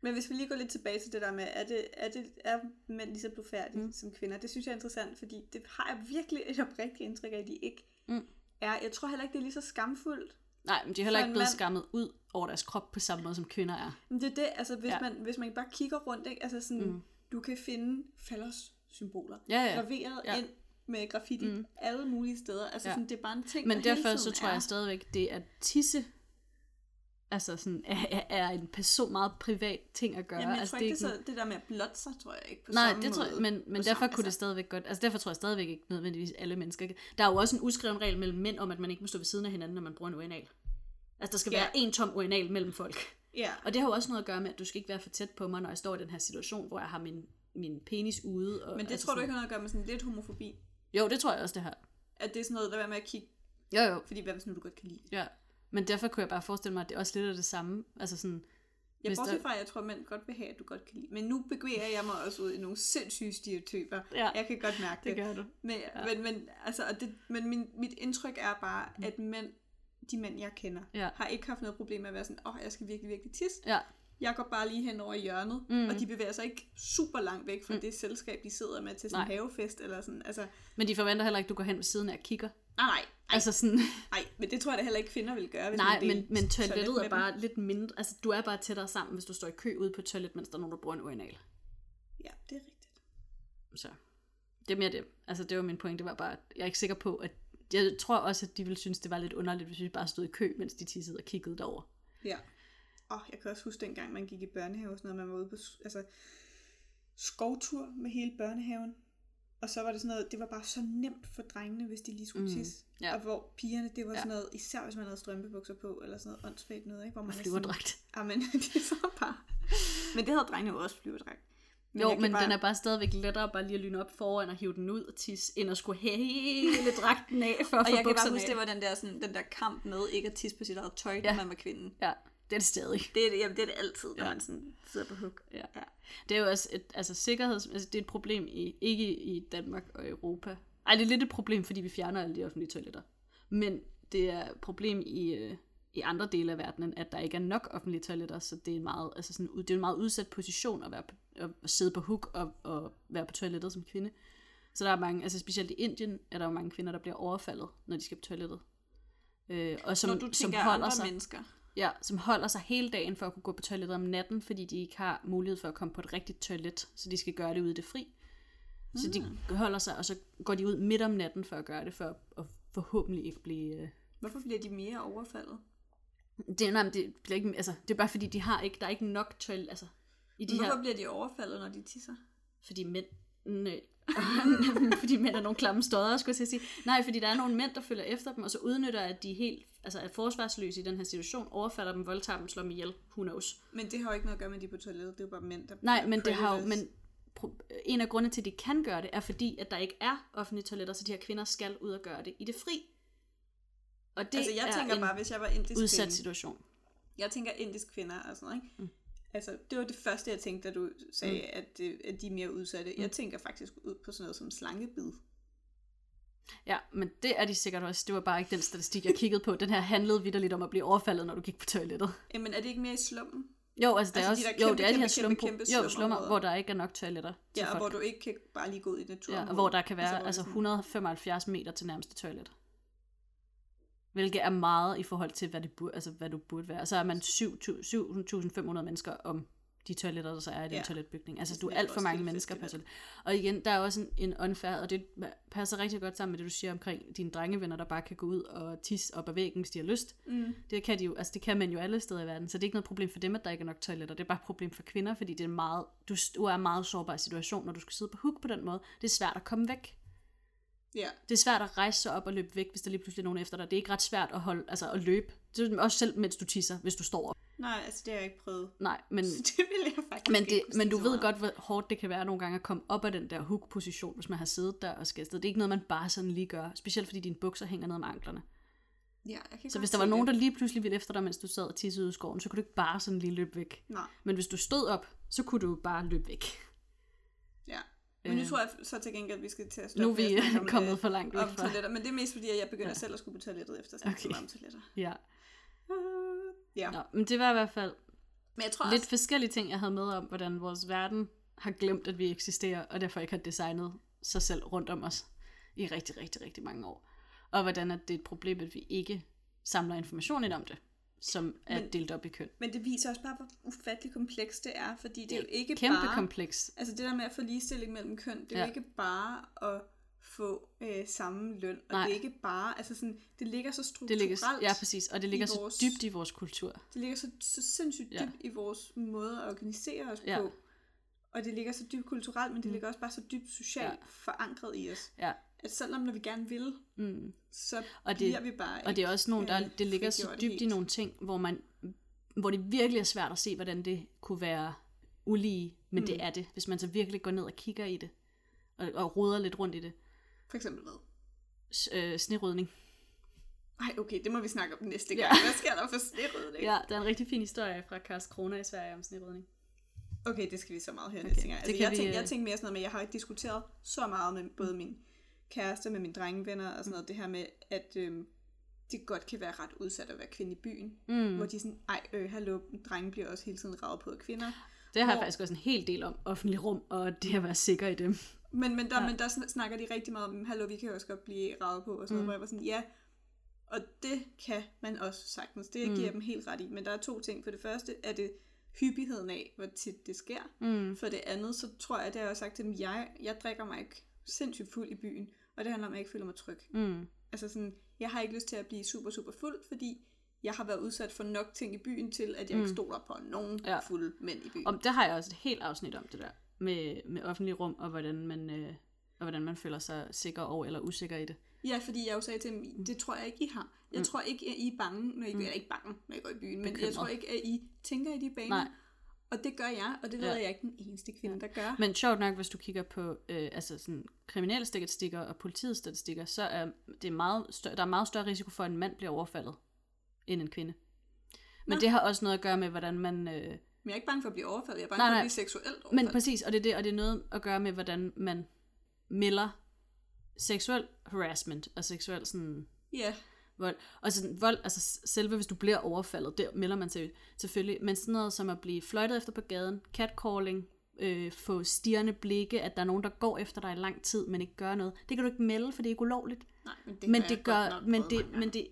Men hvis vi lige går lidt tilbage til det der med, er, det, er, det, er mænd lige så blufærdige Mm. som kvinder? Det synes jeg er interessant, fordi det har jeg virkelig et oprigtigt indtryk af, at de ikke Mm. er. Jeg tror heller ikke, det er lige så skamfuldt. Nej, men de er heller ikke blevet mand- skammet ud over deres krop på samme måde, som kvinder er. Men det er det, altså hvis, Ja. man, hvis man bare kigger rundt, ikke? Altså sådan, Mm. du kan finde fallers symboler. Ja, ja. Graveret Ja. ind med graffiti Mm. alle mulige steder. Altså Ja. sådan, det er bare en ting, Men derfor så tror er. jeg stadigvæk, det at tisse altså sådan, er, er- en person meget privat ting at gøre. Jamen, jeg altså, tror ikke, det, sådan- er så, det der med at blotte sig, tror jeg ikke på Nej, samme det tror jeg, men, men derfor samme- kunne det altså- stadigvæk godt, altså derfor tror jeg stadigvæk ikke nødvendigvis alle mennesker. Der er jo også en uskreven regel mellem mænd om, at man ikke må stå ved siden af hinanden, når man bruger en urinal. Altså der skal Ja. være en tom urinal mellem folk. Ja, Og det har jo også noget at gøre med, at du skal ikke være for tæt på mig, når jeg står i den her situation, hvor jeg har min, min penis ude. Og, men det altså tror du ikke har noget at gøre med sådan lidt homofobi? Jo, det tror jeg også, det har. At det er sådan noget, der er med at kigge, Jo, jo. fordi hvad hvis nu du godt kan lide det? Ja. Men derfor kunne jeg bare forestille mig, at det er også lidt af det samme. Altså sådan, Jeg Hvis bortset fra, at jeg tror, at mænd godt vil have, at du godt kan lide. Men nu bevæger jeg mig også ud i nogle sindssyge stereotyper. Ja. Jeg kan godt mærke det. det gør du. Men, Ja. ja. men, men, altså, og det, men min, mit indtryk er bare, at mænd, de mænd, jeg kender, Ja. har ikke haft noget problem med at være sådan, åh, oh, jeg skal virkelig, virkelig tisse. Ja. Jeg går bare lige hen over i hjørnet, Mm. mm. og de bevæger sig ikke super langt væk fra Mm. mm. det selskab, de sidder med til sådan en Nej. havefest, eller sådan, altså, Men de forventer heller ikke, at du går hen ved siden af og kigger. Nej, nej, ej, Altså sådan, nej, men det tror jeg da heller ikke, kvinder vil gøre, hvis nej, men, men toilet toilettet er dem. bare lidt mindre. Altså, du er bare tættere sammen, hvis du står i kø ude på toilet, mens der er nogen, der bruger en urinal. Ja, det er rigtigt. Så det er mere det. Altså, det var min point. Det var bare, jeg er ikke sikker på, at jeg tror også, at de ville synes, det var lidt underligt, hvis vi bare stod i kø, mens de tissede og kiggede derover. Ja. Og jeg kan også huske dengang, man gik i børnehave og sådan noget, man var ude på altså, skovtur med hele børnehaven. Og så var det sådan noget, det var bare så nemt for drengene, hvis de lige skulle Mm, tisse. ja. Og hvor pigerne, det var Ja. sådan noget, især hvis man havde strømpebukser på, eller sådan noget åndssvagt noget, ikke? Hvor man er flyverdragt. Sådan, men det så bare... Men det havde drengene jo også flyverdragt. Jo, jeg kan men bare... den er bare stadigvæk lettere bare lige at lyne op foran og hive den ud og tisse, end at skulle have hele dragten af for at Og få jeg kan bare huske, af. det var den der, sådan, den der kamp med ikke at tisse på sit eget tøj, Ja. når man var kvinden. Ja, det er det stadig. Det er det, jamen, det, er det altid, når Ja. man sådan sidder på hook. Ja. Ja. Det er jo også et, altså sikkerheds, altså det er et problem i, ikke i Danmark og Europa. Ej, det er lidt et problem, fordi vi fjerner alle de offentlige toiletter. Men det er et problem i, øh, i andre dele af verdenen, at der ikke er nok offentlige toiletter, så det er en meget, altså sådan, det er en meget udsat position at, være på, at sidde på hook og, og være på toilettet som kvinde. Så der er mange, altså specielt i Indien, er der jo mange kvinder, der bliver overfaldet, når de skal på toilettet. Øh, og som, Når du som tænker holder andre sig, mennesker. Ja, som holder sig hele dagen for at kunne gå på toilettet om natten, fordi de ikke har mulighed for at komme på et rigtigt toilet, så de skal gøre det ude i det fri. Så de holder sig, og så går de ud midt om natten for at gøre det, for at, forhåbentlig ikke blive... øh, Hvorfor bliver de mere overfaldet? Det, nej, det, bliver ikke, altså, det er bare fordi, de har ikke, der er ikke nok toilet, altså, i de Men her, Hvorfor bliver de overfaldet, når de tisser? fordi mænd, nej, fordi mænd er nogle klamme stodder, skulle jeg sige. Nej, fordi der er nogle mænd, der følger efter dem, og så udnytter, at de er helt altså er forsvarsløse i den her situation, overfalder dem, voldtager dem, slår dem ihjel, who knows. Men det har jo ikke noget at gøre med, at de er på toilettet. Det er jo bare mænd, der Nej, men det har jo, men en af grundene til, at de kan gøre det, er fordi, at der ikke er offentlige toiletter, så de her kvinder skal ud og gøre det i det fri. Og det altså, jeg er tænker en bare, hvis jeg var indisk udsat kvinde, situation. jeg tænker indisk kvinder og sådan noget, ikke? Mm. Altså, det var det første, jeg tænkte, da du sagde, mm. at, det, at de er mere udsatte. Jeg tænker faktisk ud på sådan noget som slangebid. Ja, men det er de sikkert også. Det var bare ikke den statistik, jeg kiggede på. Den her handlede vidderligt om at blive overfaldet, når du gik på toilettet. Jamen, er det ikke mere i slummen? Jo, altså, det er Altså, de også, der jo, kæmpe, det er de her kæmpe, slum, kæmpe, kæmpe jo, slummer, hvor der ikke er nok toiletter til Ja, og folk. hvor du ikke kan bare lige gå ud i naturen. Ja, og hvor der kan være altså sådan- 175 meter til nærmeste toilet. Hvilket er meget i forhold til, hvad, det burde, altså, hvad du burde være. Så er man 7.500 mennesker om de toiletter, der så er i den Ja. toiletbygning. Altså, er du er alt for mange mennesker Festival. toilet. Og igen, der er også en, en unfair, og det passer rigtig godt sammen med det, du siger omkring dine drengevenner, der bare kan gå ud og tisse op ad væggen, hvis de har lyst. Mm. Det kan de jo, altså det kan man jo alle steder i verden, så det er ikke noget problem for dem, at der ikke er nok toiletter. Det er bare et problem for kvinder, fordi det er meget, du, du er en meget sårbar situation, når du skal sidde på huk på den måde. Det er svært at komme væk. Ja, Det er svært at rejse sig op og løbe væk, hvis der lige pludselig er nogen efter dig. Det er ikke ret svært at, holde, altså at løbe. Det er også selv, mens du tisser, hvis du står op. nej, altså det har jeg ikke prøvet. Nej, men, Så det vil jeg faktisk men, ikke det, kunne men du ved godt, hvor hårdt det kan være nogle gange at komme op af den der hook-position, hvis man har siddet der og skal afsted. Det er ikke noget, man bare sådan lige gør. Specielt fordi dine bukser hænger ned om anklerne. Ja, jeg kan Så hvis der var nogen, der lige pludselig ville efter dig, mens du sad og tissede i skoven, så kunne du ikke bare sådan lige løbe væk. Nej, Men hvis du stod op, så kunne du bare løbe væk. ja. Men nu Øh. tror jeg så til gengæld, at vi skal til at stoppe Nu er vi om, kommet øh, for langt væk fra. toiletter. Men det er mest fordi, at jeg begynder Ja. selv at skulle på toilettet efter at Okay. okay. om toiletter. Ja. Ja. Nå, men det var i hvert fald Men jeg tror lidt også, forskellige ting, jeg havde med om, hvordan vores verden har glemt, at vi eksisterer, og derfor ikke har designet sig selv rundt om os i rigtig, rigtig, rigtig mange år. Og hvordan at det er et problem, at vi ikke samler information ind om det, som er Men- delt op i køn. men det viser også bare, hvor ufattelig komplekst det er, fordi det, Det er er jo ikke Kæmpe bare... kompleks. Altså det der med at få ligestilling mellem køn, det er Ja. jo ikke bare at få øh, samme løn, og Nej. det er ikke bare, altså sådan, det ligger så Det strukturelt, ligger, ja, præcis, og det ligger så vores- dybt i vores kultur. det ligger så, så sindssygt Ja. dybt i vores måde at organisere os Ja. på, og det ligger så dybt kulturelt, men det ligger også bare så dybt socialt Ja. forankret i os, Ja. at selvom når vi gerne vil, Mm. så Og det- bliver vi bare Og det er også nogle, der, øh, det ligger så dybt i nogle ting, hvor man hvor det virkelig er svært at se, hvordan det kunne være ulige, men mm. det er det, hvis man så virkelig går ned og kigger i det, og, og roder lidt rundt i det. For eksempel hvad? S- øh, snerydning. Ej, okay, det må vi snakke om næste Ja. gang. Hvad sker der for snedrydning? Ja, der er en rigtig fin historie fra Karlskrona i Sverige om snerydning. Okay, det skal vi så meget høre Okay, næste gang. Altså, jeg, vi, tænker, jeg øh, tænker mere sådan noget med, jeg har ikke diskuteret så meget med både min kæreste, med mine drengevenner og sådan noget, det her med, at øhm, det godt kan være ret udsat at være kvinde i byen. Mm. Hvor de er sådan, ej, øh, hallo, drenge bliver også hele tiden ravet på af kvinder. Det har jeg faktisk også en hel del om, offentlig rum, og det at være sikker i dem. Men, men, der, Ja. men der sn- snakker de rigtig meget om, hallo, vi kan jo også godt blive ravet på, og sådan mm. noget, hvor jeg var sådan, ja, og det kan man også sagtens. Det Mm. giver dem helt ret i. Men der er to ting. For det første er det hyppigheden af, hvor tit det sker. Mm. For det andet, så tror jeg, det har jeg også sagt til dem, jeg, jeg drikker mig ikke sindssygt fuld i byen, og det handler om, at jeg ikke føler mig tryg. Mm. Altså sådan, jeg har ikke lyst til at blive super, super fuld, fordi jeg har været udsat for nok ting i byen til, at jeg mm. ikke stoler på nogen Ja. fulde mænd i byen. Og der har jeg også et helt afsnit om det der, med, med offentlig rum, og hvordan man, øh, og hvordan man føler sig sikker og eller usikker i det. Ja, fordi jeg jo sagde til dem, det tror jeg ikke, I har. Jeg mm. tror ikke, at I er bange, når I, mm. jeg er ikke bange, når I går i byen, men jeg Bekymret. tror ikke, at I tænker i de baner. Nej. Og det gør jeg, og det ved Ja. jeg ikke den eneste kvinde, der gør. Men sjovt nok, hvis du kigger på øh, altså sådan, kriminelle statistikker og politiets statistikker, så er det meget større, der er meget større risiko for, at en mand bliver overfaldet, end en kvinde. Men Nå. det har også noget at gøre med, hvordan man... Øh, Men jeg er ikke bange for at blive overfaldet, jeg er bange Nej, for at blive seksuelt overfaldet. men præcis, og det er det, og det er noget at gøre med, hvordan man melder seksuel harassment og seksuel sådan Ja, vold. Og sådan vold, altså selve hvis du bliver overfaldet, det melder man sig selvfølgelig. Men sådan noget som at blive fløjtet efter på gaden, catcalling, øh, få stirrende blikke, at der er nogen, der går efter dig i lang tid, men ikke gør noget. Det kan du ikke melde, for det er ikke ulovligt. nej, men det, men det gør, men det, men det,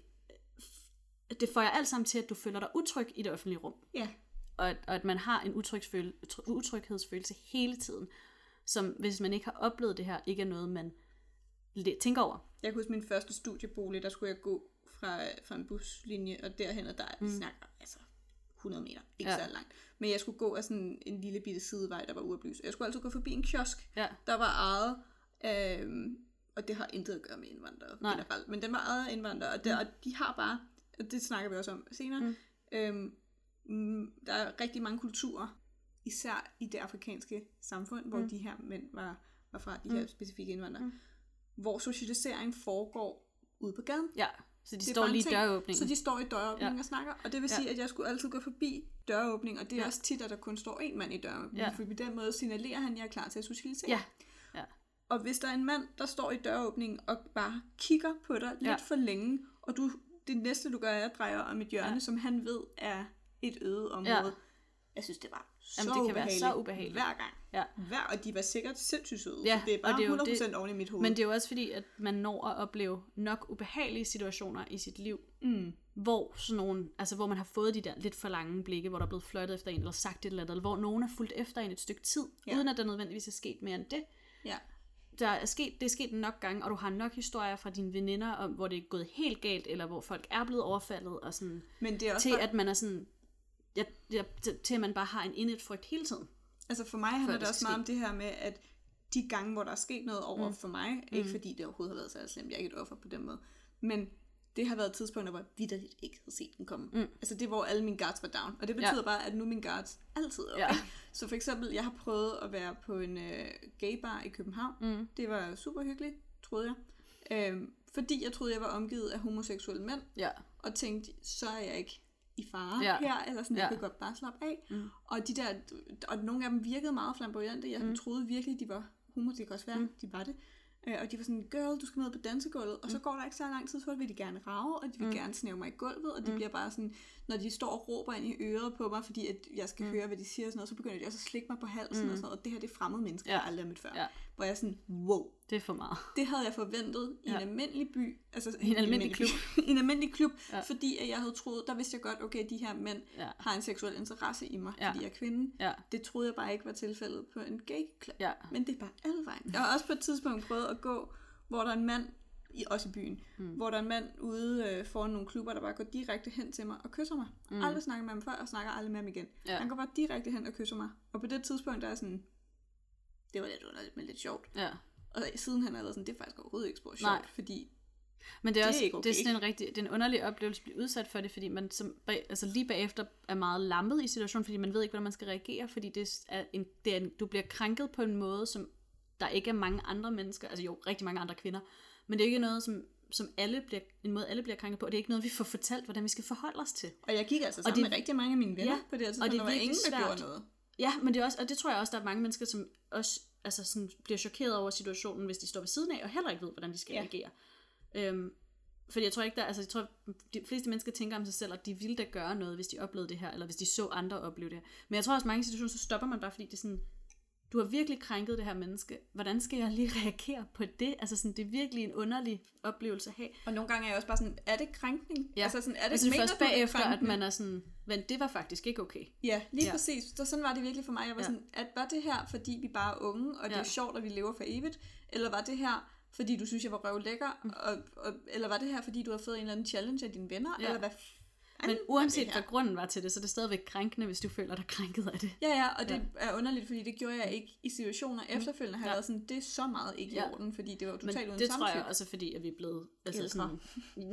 det får jeg alt sammen til, at du føler dig utryg i det offentlige rum. Ja, Og at, og at man har en utryghedsfølelse hele tiden, som hvis man ikke har oplevet det her, ikke er noget, man tænker over. jeg kan huske min første studiebolig, der skulle jeg gå fra, fra en buslinje, og derhen og der, mm. snakker altså 100 meter, ikke Ja. så langt. Men jeg skulle gå af sådan en lille bitte sidevej, der var uoplyst. Jeg skulle altid gå forbi en kiosk, Ja. der var ejet, øhm, og det har intet at gøre med indvandrere Nej. generelt, men den var ejet af indvandrere, og, der, og de har bare, og det snakker vi også om senere, mm. Øhm, mm, der er rigtig mange kulturer, især i det afrikanske samfund, hvor mm. de her mænd var, var fra, de her Mm. specifikke indvandrere, Mm. hvor socialisering foregår ude på gaden. Ja, så de Det står lige i døråbningen. Så de står i døråbningen ja. og snakker, og det vil Ja. sige, at jeg skulle altid gå forbi døråbning, og det er Ja. også tit, at der kun står en mand i døråbningen, Ja. for på den måde signalerer han, at jeg er klar til at socialisere. Ja. Ja. Og hvis der er en mand, der står i døråbningen og bare kigger på dig lidt Ja. for længe, og du, det næste, du gør, er at dreje om et hjørne, Ja. som han ved er et øde område. Ja. Jeg synes, det var så Jamen, det kan være ubehageligt. så ubehageligt. Hver gang. Ja. Hver, og de var sikkert sindssygt søde. Ja, det er og bare det er jo 100% oven i mit hoved. Men det er jo også fordi, at man når at opleve nok ubehagelige situationer i sit liv, mm. hvor sådan nogle, altså hvor man har fået de der lidt for lange blikke, hvor der er blevet flirtet efter en, eller sagt et eller andet, eller hvor nogen er fulgt efter en et stykke tid, Ja. uden at der nødvendigvis er sket mere end det. Ja. Der er sket, det er sket nok gange, og du har nok historier fra dine veninder, om, hvor det er gået helt galt, eller hvor folk er blevet overfaldet, og sådan, Men det er også til bare, at man er sådan, ja, ja, til, at man bare har en indet frygt hele tiden. altså for mig handler det det også meget om det her med, at de gange, hvor der er sket noget over Mm. for mig, ikke fordi det overhovedet har været så slemt, jeg er ikke et offer på den måde, men det har været tidspunkter, hvor jeg vidderligt ikke havde set den komme. Mm. Altså det, hvor alle mine guards var down. Og det betyder ja. bare, at nu er mine guards altid. Ja. Ja. Så for eksempel, jeg har prøvet at være på en øh, gay bar i København. Mm. Det var super hyggeligt, troede jeg. Øhm, fordi jeg troede, jeg var omgivet af homoseksuelle mænd, Ja. og tænkte, så er jeg ikke i fare Ja. her, eller sådan, jeg Ja. kan godt bare slappe af. Mm. Og de der, og nogle af dem virkede meget flamboyante. Jeg Mm. troede virkelig, de var homo, det kan også være, Mm. de var det. Øh, og de var sådan, girl, du skal med på dansegulvet. Og så Mm. går der ikke så lang tid, så vil de gerne rave, og de vil Mm. gerne snæve mig i gulvet. Og de mm. bliver bare sådan, når de står og råber ind i øret på mig, fordi at jeg skal Mm. høre, hvad de siger og sådan noget, så begynder de også at slikke mig på halsen Mm. og sådan noget. Og det her, det er fremmede mennesker, Ja. jeg aldrig har mødt før. Ja. Hvor jeg er sådan, wow, Det er for meget. det havde jeg forventet i Ja. en almindelig by. Altså I en almindelig by. I en almindelig klub, Ja. fordi at jeg havde troet, der vidste jeg godt, okay, de her mænd Ja. har en seksuel interesse i mig, ja. fordi jeg er kvinde. Ja. Det troede jeg bare ikke var tilfældet på en gay klub. Ja. Men det er bare alle vejen. Jeg har også på et tidspunkt prøvet at gå, hvor der er en mand, i, også i byen, Mm. hvor der er en mand ude øh, foran nogle klubber, der bare går direkte hen til mig og kysser mig. Mm. Aldrig snakker med ham før, og snakker aldrig med ham igen. Ja. Han går bare direkte hen og kysser mig. Og på det tidspunkt, der er sådan, det var lidt underligt, men lidt sjovt. Ja. Og siden han har været sådan, det er faktisk overhovedet ikke spor sjovt, Nej. fordi Men det er, Det er også ikke det er okay. sådan en rigtig, det er en underlig oplevelse at blive udsat for det, fordi man som, altså lige bagefter er meget lampet i situationen, fordi man ved ikke, hvordan man skal reagere, fordi det er en, det er en, du bliver krænket på en måde, som der ikke er mange andre mennesker, altså jo, rigtig mange andre kvinder, men det er ikke noget, som, som alle bliver, en måde alle bliver krænket på, og det er ikke noget, vi får fortalt, hvordan vi skal forholde os til. Og jeg gik altså Og sammen det- med rigtig mange af mine venner Ja, på det her og tidspunkt, det er og der var ingen, der gjorde noget. Ja, men det er også, og det tror jeg også, der er mange mennesker, som også altså sådan, bliver chokeret over situationen, hvis de står ved siden af, og heller ikke ved, hvordan de skal Ja. reagere. Øhm, fordi jeg tror ikke, der, altså jeg tror, de fleste mennesker tænker om sig selv, at de ville da gøre noget, hvis de oplevede det her, eller hvis de så andre opleve det her. Men jeg tror også, at mange situationer, så stopper man bare, fordi det er sådan, du har virkelig krænket det her menneske. Hvordan skal jeg lige reagere på det? Altså sådan, det er virkelig en underlig oplevelse at have. Og nogle gange er jeg også bare sådan, er det krænkning? Ja. Altså sådan, er det, Altså mener først er bagefter, at man er sådan, men det var faktisk ikke okay. Ja, lige Ja. præcis. Så sådan var det virkelig for mig. Jeg var Ja. sådan, at var det her, fordi vi bare er unge, og det Ja. er sjovt, at vi lever for evigt? Eller var det her, fordi du synes, jeg var røv lækker? Mm. Og, og, eller var det her, fordi du har fået en eller anden challenge af dine venner? Ja. Eller hvad Men uanset hvad grunden var til det, så er det stadigvæk krænkende, hvis du føler dig krænket af det. Ja, ja, og det er underligt, fordi det gjorde jeg ikke i situationer efterfølgende. Har Ja. jeg været sådan, det er så meget ikke i Ja. orden, fordi det var totalt uden det tror jeg samtykke. også, fordi at vi er blevet... Altså Ældre. sådan,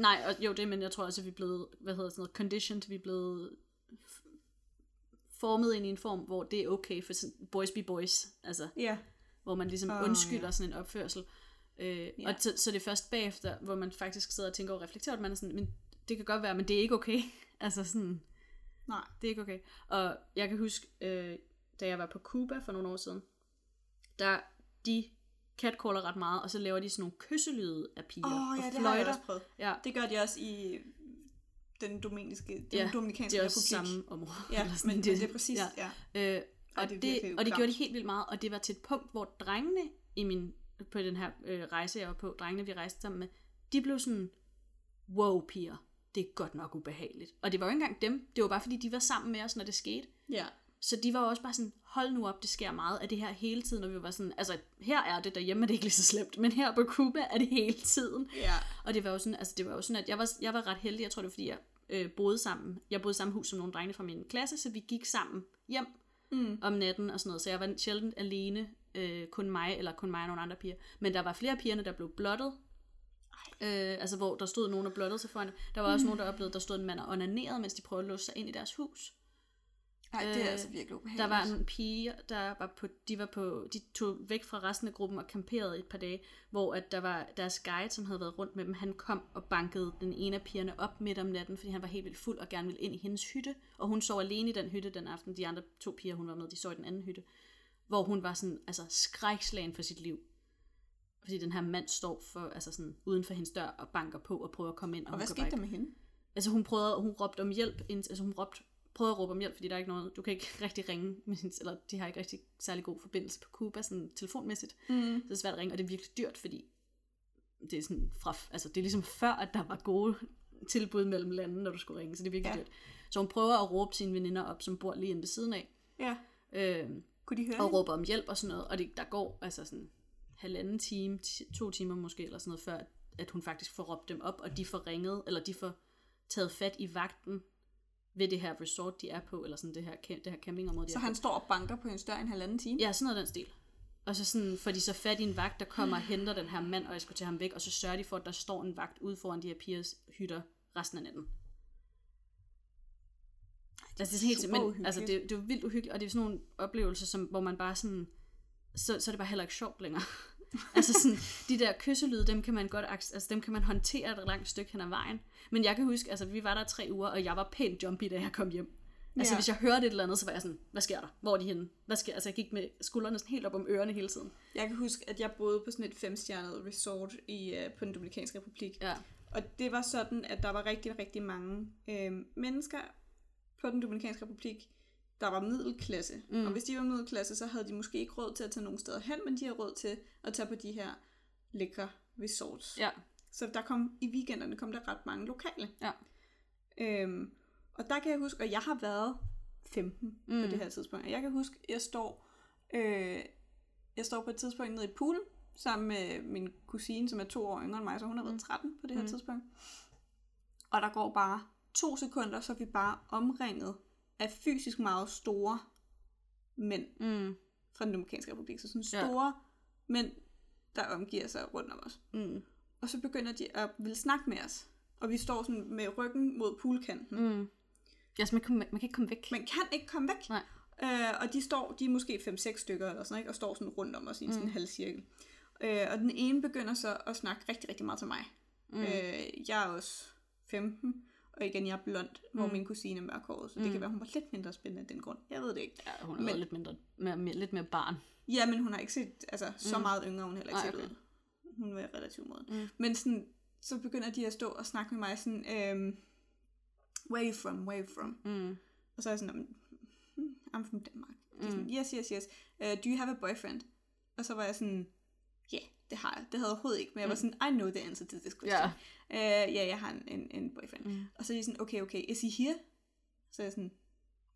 nej, og, jo det, men jeg tror også, at vi er blevet, hvad hedder sådan noget, conditioned, vi er blevet formet ind i en form, hvor det er okay for sådan, boys be boys, altså, Ja, hvor man ligesom oh, undskylder ja. sådan en opførsel. Øh, Ja. Og så, så det er først bagefter, hvor man faktisk sidder og tænker og reflekterer, at man er sådan, men det kan godt være, men det er ikke okay. altså sådan, nej. det er ikke okay. Og jeg kan huske, øh, da jeg var på Cuba for nogle år siden, der de catcaller ret meget, og så laver de sådan nogle kysselyde af piger Åh, og ja, det fløjter. har jeg også prøvet. Ja, Det gør de også i den dominiske, den Ja, dominikanske det er også republik. samme område. Ja, men, men det er præcis, ja. ja. Øh, og, det det, og det gjorde de helt vildt meget, og det var til et punkt, hvor drengene i min, på den her øh, rejse, jeg var på, drengene vi rejste sammen med, de blev sådan, wow piger, det er godt nok ubehageligt. Og det var jo ikke engang dem, det var bare fordi, de var sammen med os, når det skete. Ja. Så de var jo også bare sådan, hold nu op, det sker meget af det her hele tiden, og vi var sådan, altså her er det, derhjemme er det ikke lige så slemt, men her på Cuba er det hele tiden. Ja. Og det var jo sådan, altså det var jo sådan, at jeg var, jeg var ret heldig, jeg tror det var fordi, jeg øh, boede sammen, jeg boede i samme hus som nogle drenge fra min klasse, så vi gik sammen hjem Mm. om natten og sådan noget, så jeg var sjældent alene, øh, kun mig, eller kun mig og nogle andre piger. Men der var flere pigerne, der blev blottet Øh, altså hvor der stod nogen og blottede sig foran. Der var også nogen, der oplevede, at der stod en mand og onanerede, mens de prøvede at låse sig ind i deres hus. Nej, det er Øh, altså virkelig ubehageligt. Der var en pige, der var på, de var på, de tog væk fra resten af gruppen og camperede et par dage, hvor at der var deres guide, som havde været rundt med dem, han kom og bankede den ene af pigerne op midt om natten, fordi han var helt vildt fuld og gerne ville ind i hendes hytte, og hun sov alene i den hytte den aften. De andre to piger, hun var med, de sov i den anden hytte, hvor hun var sådan, altså skrækslagen for sit liv. Fordi den her mand står for, altså sådan, uden for hendes dør og banker på og prøver at komme ind. Og, Og hvad skete der med hende? Altså hun prøvede, hun råbte om hjælp, altså hun råbte, prøvede at råbe om hjælp, fordi der er ikke noget, du kan ikke rigtig ringe, med sin, eller de har ikke rigtig særlig god forbindelse på Cuba, sådan telefonmæssigt. Mm. Så det er svært at ringe, og det er virkelig dyrt, fordi det er sådan fra, altså det er ligesom før, at der var gode tilbud mellem lande, når du skulle ringe, så det er virkelig ja. dyrt. Så hun prøver at råbe sine veninder op, som bor lige inde ved siden af, Ja. øh, Kunne de høre og hende? råber om hjælp og sådan noget, og det, der går altså sådan halvanden time, ti- to timer måske, eller sådan noget, før at, hun faktisk får råbt dem op, og de får ringet, eller de får taget fat i vagten ved det her resort, de er på, eller sådan det her, det her campingområde, de Så han står og banker på hendes dør en halvanden time? Ja, sådan noget den stil. Og så sådan, får de så fat i en vagt, der kommer og henter den her mand, og eskorterer ham væk, og så sørger de for, at der står en vagt ude foran de her pigers hytter resten af natten. Altså, det er helt, men, uhyggeligt. altså, det, det er vildt uhyggeligt, og det er sådan nogle oplevelser, som, hvor man bare sådan, så, så er det bare heller ikke sjovt længere. Altså sådan, de der kysselyde, dem kan man godt, altså dem kan man håndtere et langt stykke hen ad vejen. Men jeg kan huske, altså vi var der tre uger, og jeg var pænt jumpy, da jeg kom hjem. Altså Ja. ja. hvis jeg hørte et eller andet, så var jeg sådan, hvad sker der? Hvor er de henne? Hvad sker? Altså jeg gik med skuldrene sådan helt op om ørerne hele tiden. Jeg kan huske, at jeg boede på sådan et femstjernet resort i, uh, på den Dominikanske Republik. Ja. Og det var sådan, at der var rigtig, rigtig mange øh, mennesker på den Dominikanske Republik, der var middelklasse. Mm. Og hvis de var middelklasse, så havde de måske ikke råd til at tage nogen steder hen, men de havde råd til at tage på de her lækre resorts. Ja. Så der kom, i weekenderne kom der ret mange lokale. Ja. Øhm, og der kan jeg huske, og jeg har været 15 mm. på det her tidspunkt. Og jeg kan huske, jeg står, øh, jeg står på et tidspunkt nede i poolen, sammen med min kusine, som er to år yngre end mig, så hun har været 13 på det her Mm. tidspunkt. Og der går bare to sekunder, så er vi bare omringet af fysisk meget store mænd Mm. fra den Dominikanske Republik. Så sådan Ja. store mænd, der omgiver sig rundt om os. Mm. Og så begynder de at ville snakke med os. Og vi står sådan med ryggen mod poolkanten. Mm. Ja, så man, kan, man kan ikke komme væk. Man kan ikke komme væk. Nej. Øh, og de står, de er måske 5-6 stykker eller sådan, ikke? og står sådan rundt om os i en sådan en halv cirkel. Øh, og den ene begynder så at snakke rigtig, rigtig meget til mig. Mm. Øh, jeg er også 15, og igen, jeg er blond, mm. hvor min kusine er mørkhåret, så det kan være, hun var lidt mindre spændende af den grund. Jeg ved det ikke. Ja, hun har Men- lidt mindre, mere, mere, lidt mere barn. Ja, men hun har ikke set, altså så meget yngre, hun heller ikke set okay. ud. Hun var relativt moden. Mm. Men sådan, så begynder de at stå og snakke med mig sådan, øhm, where you from, where you from? Mm. Og så er jeg sådan, "Hmm, I'm from Denmark. De er sådan, yes, yes, yes. Uh, do you have a boyfriend? Og så var jeg sådan, ja, yeah, det har jeg. Det havde jeg overhovedet ikke, men jeg var sådan, I know the answer to this question. Ja. Uh, ja, jeg har en, en, en boyfriend. Mm. Og så er de sådan, okay, okay, is he here? Så er jeg sådan,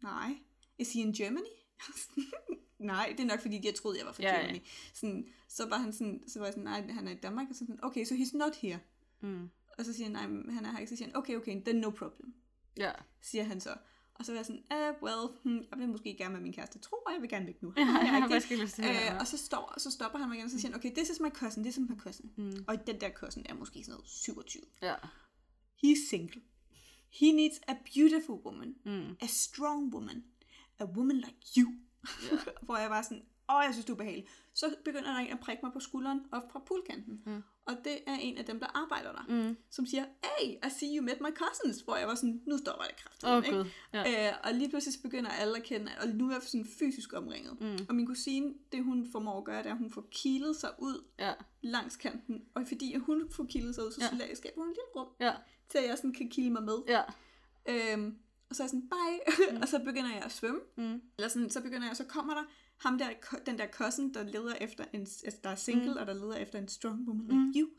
nej. Is he in Germany? nej, det er nok fordi, de har troet, jeg var fra ja. Germany. Sådan, så var han sådan, så var jeg sådan, nej, han er i Danmark. Og så sådan, okay, so he's not here. Mm. Og så siger han, nej, han er her ikke. Så siger han, okay, okay, then no problem Ja. siger han så. Og så var jeg sådan, uh, well, hmm, jeg vil måske gerne med min kæreste tro, og jeg vil gerne væk nu. Ja, jeg har Agtigt. faktisk ikke lyst til. Øh, og så, står, så stopper han mig igen, og så siger han, okay, this is my cousin, this is my cousin. Mm. Og den der cousin er måske sådan noget 27. Ja. He's single. He needs a beautiful woman. Mm. A strong woman. A woman like you. Ja. Hvor jeg var sådan, åh, jeg synes, det er ubehageligt. Så begynder der en at prikke mig på skulderen op fra poolkanten. Mm. Og det er en af dem, der arbejder der, Mm. som siger, hey, I see you met my cousins. Hvor jeg var sådan, nu stopper det kraftigt. Oh, gud. Ja. Øh, og lige pludselig så begynder alle at kende, og nu er jeg sådan fysisk omringet. Mm. Og min kusine, det hun formår at gøre, det er, at hun får kilet sig ud Ja. langs kanten. Og fordi hun får kilet sig ud, så Ja. ja. skaber hun en lille rum, Ja. til at jeg sådan kan kile mig med. Ja. Øhm, og så er jeg sådan, bye. Mm. og så begynder jeg at svømme. Mm. Eller sådan, så begynder jeg, så kommer der ham der, den der cousin, der leder efter en, altså der er single, mm. og der leder efter en strong woman Mm. like you.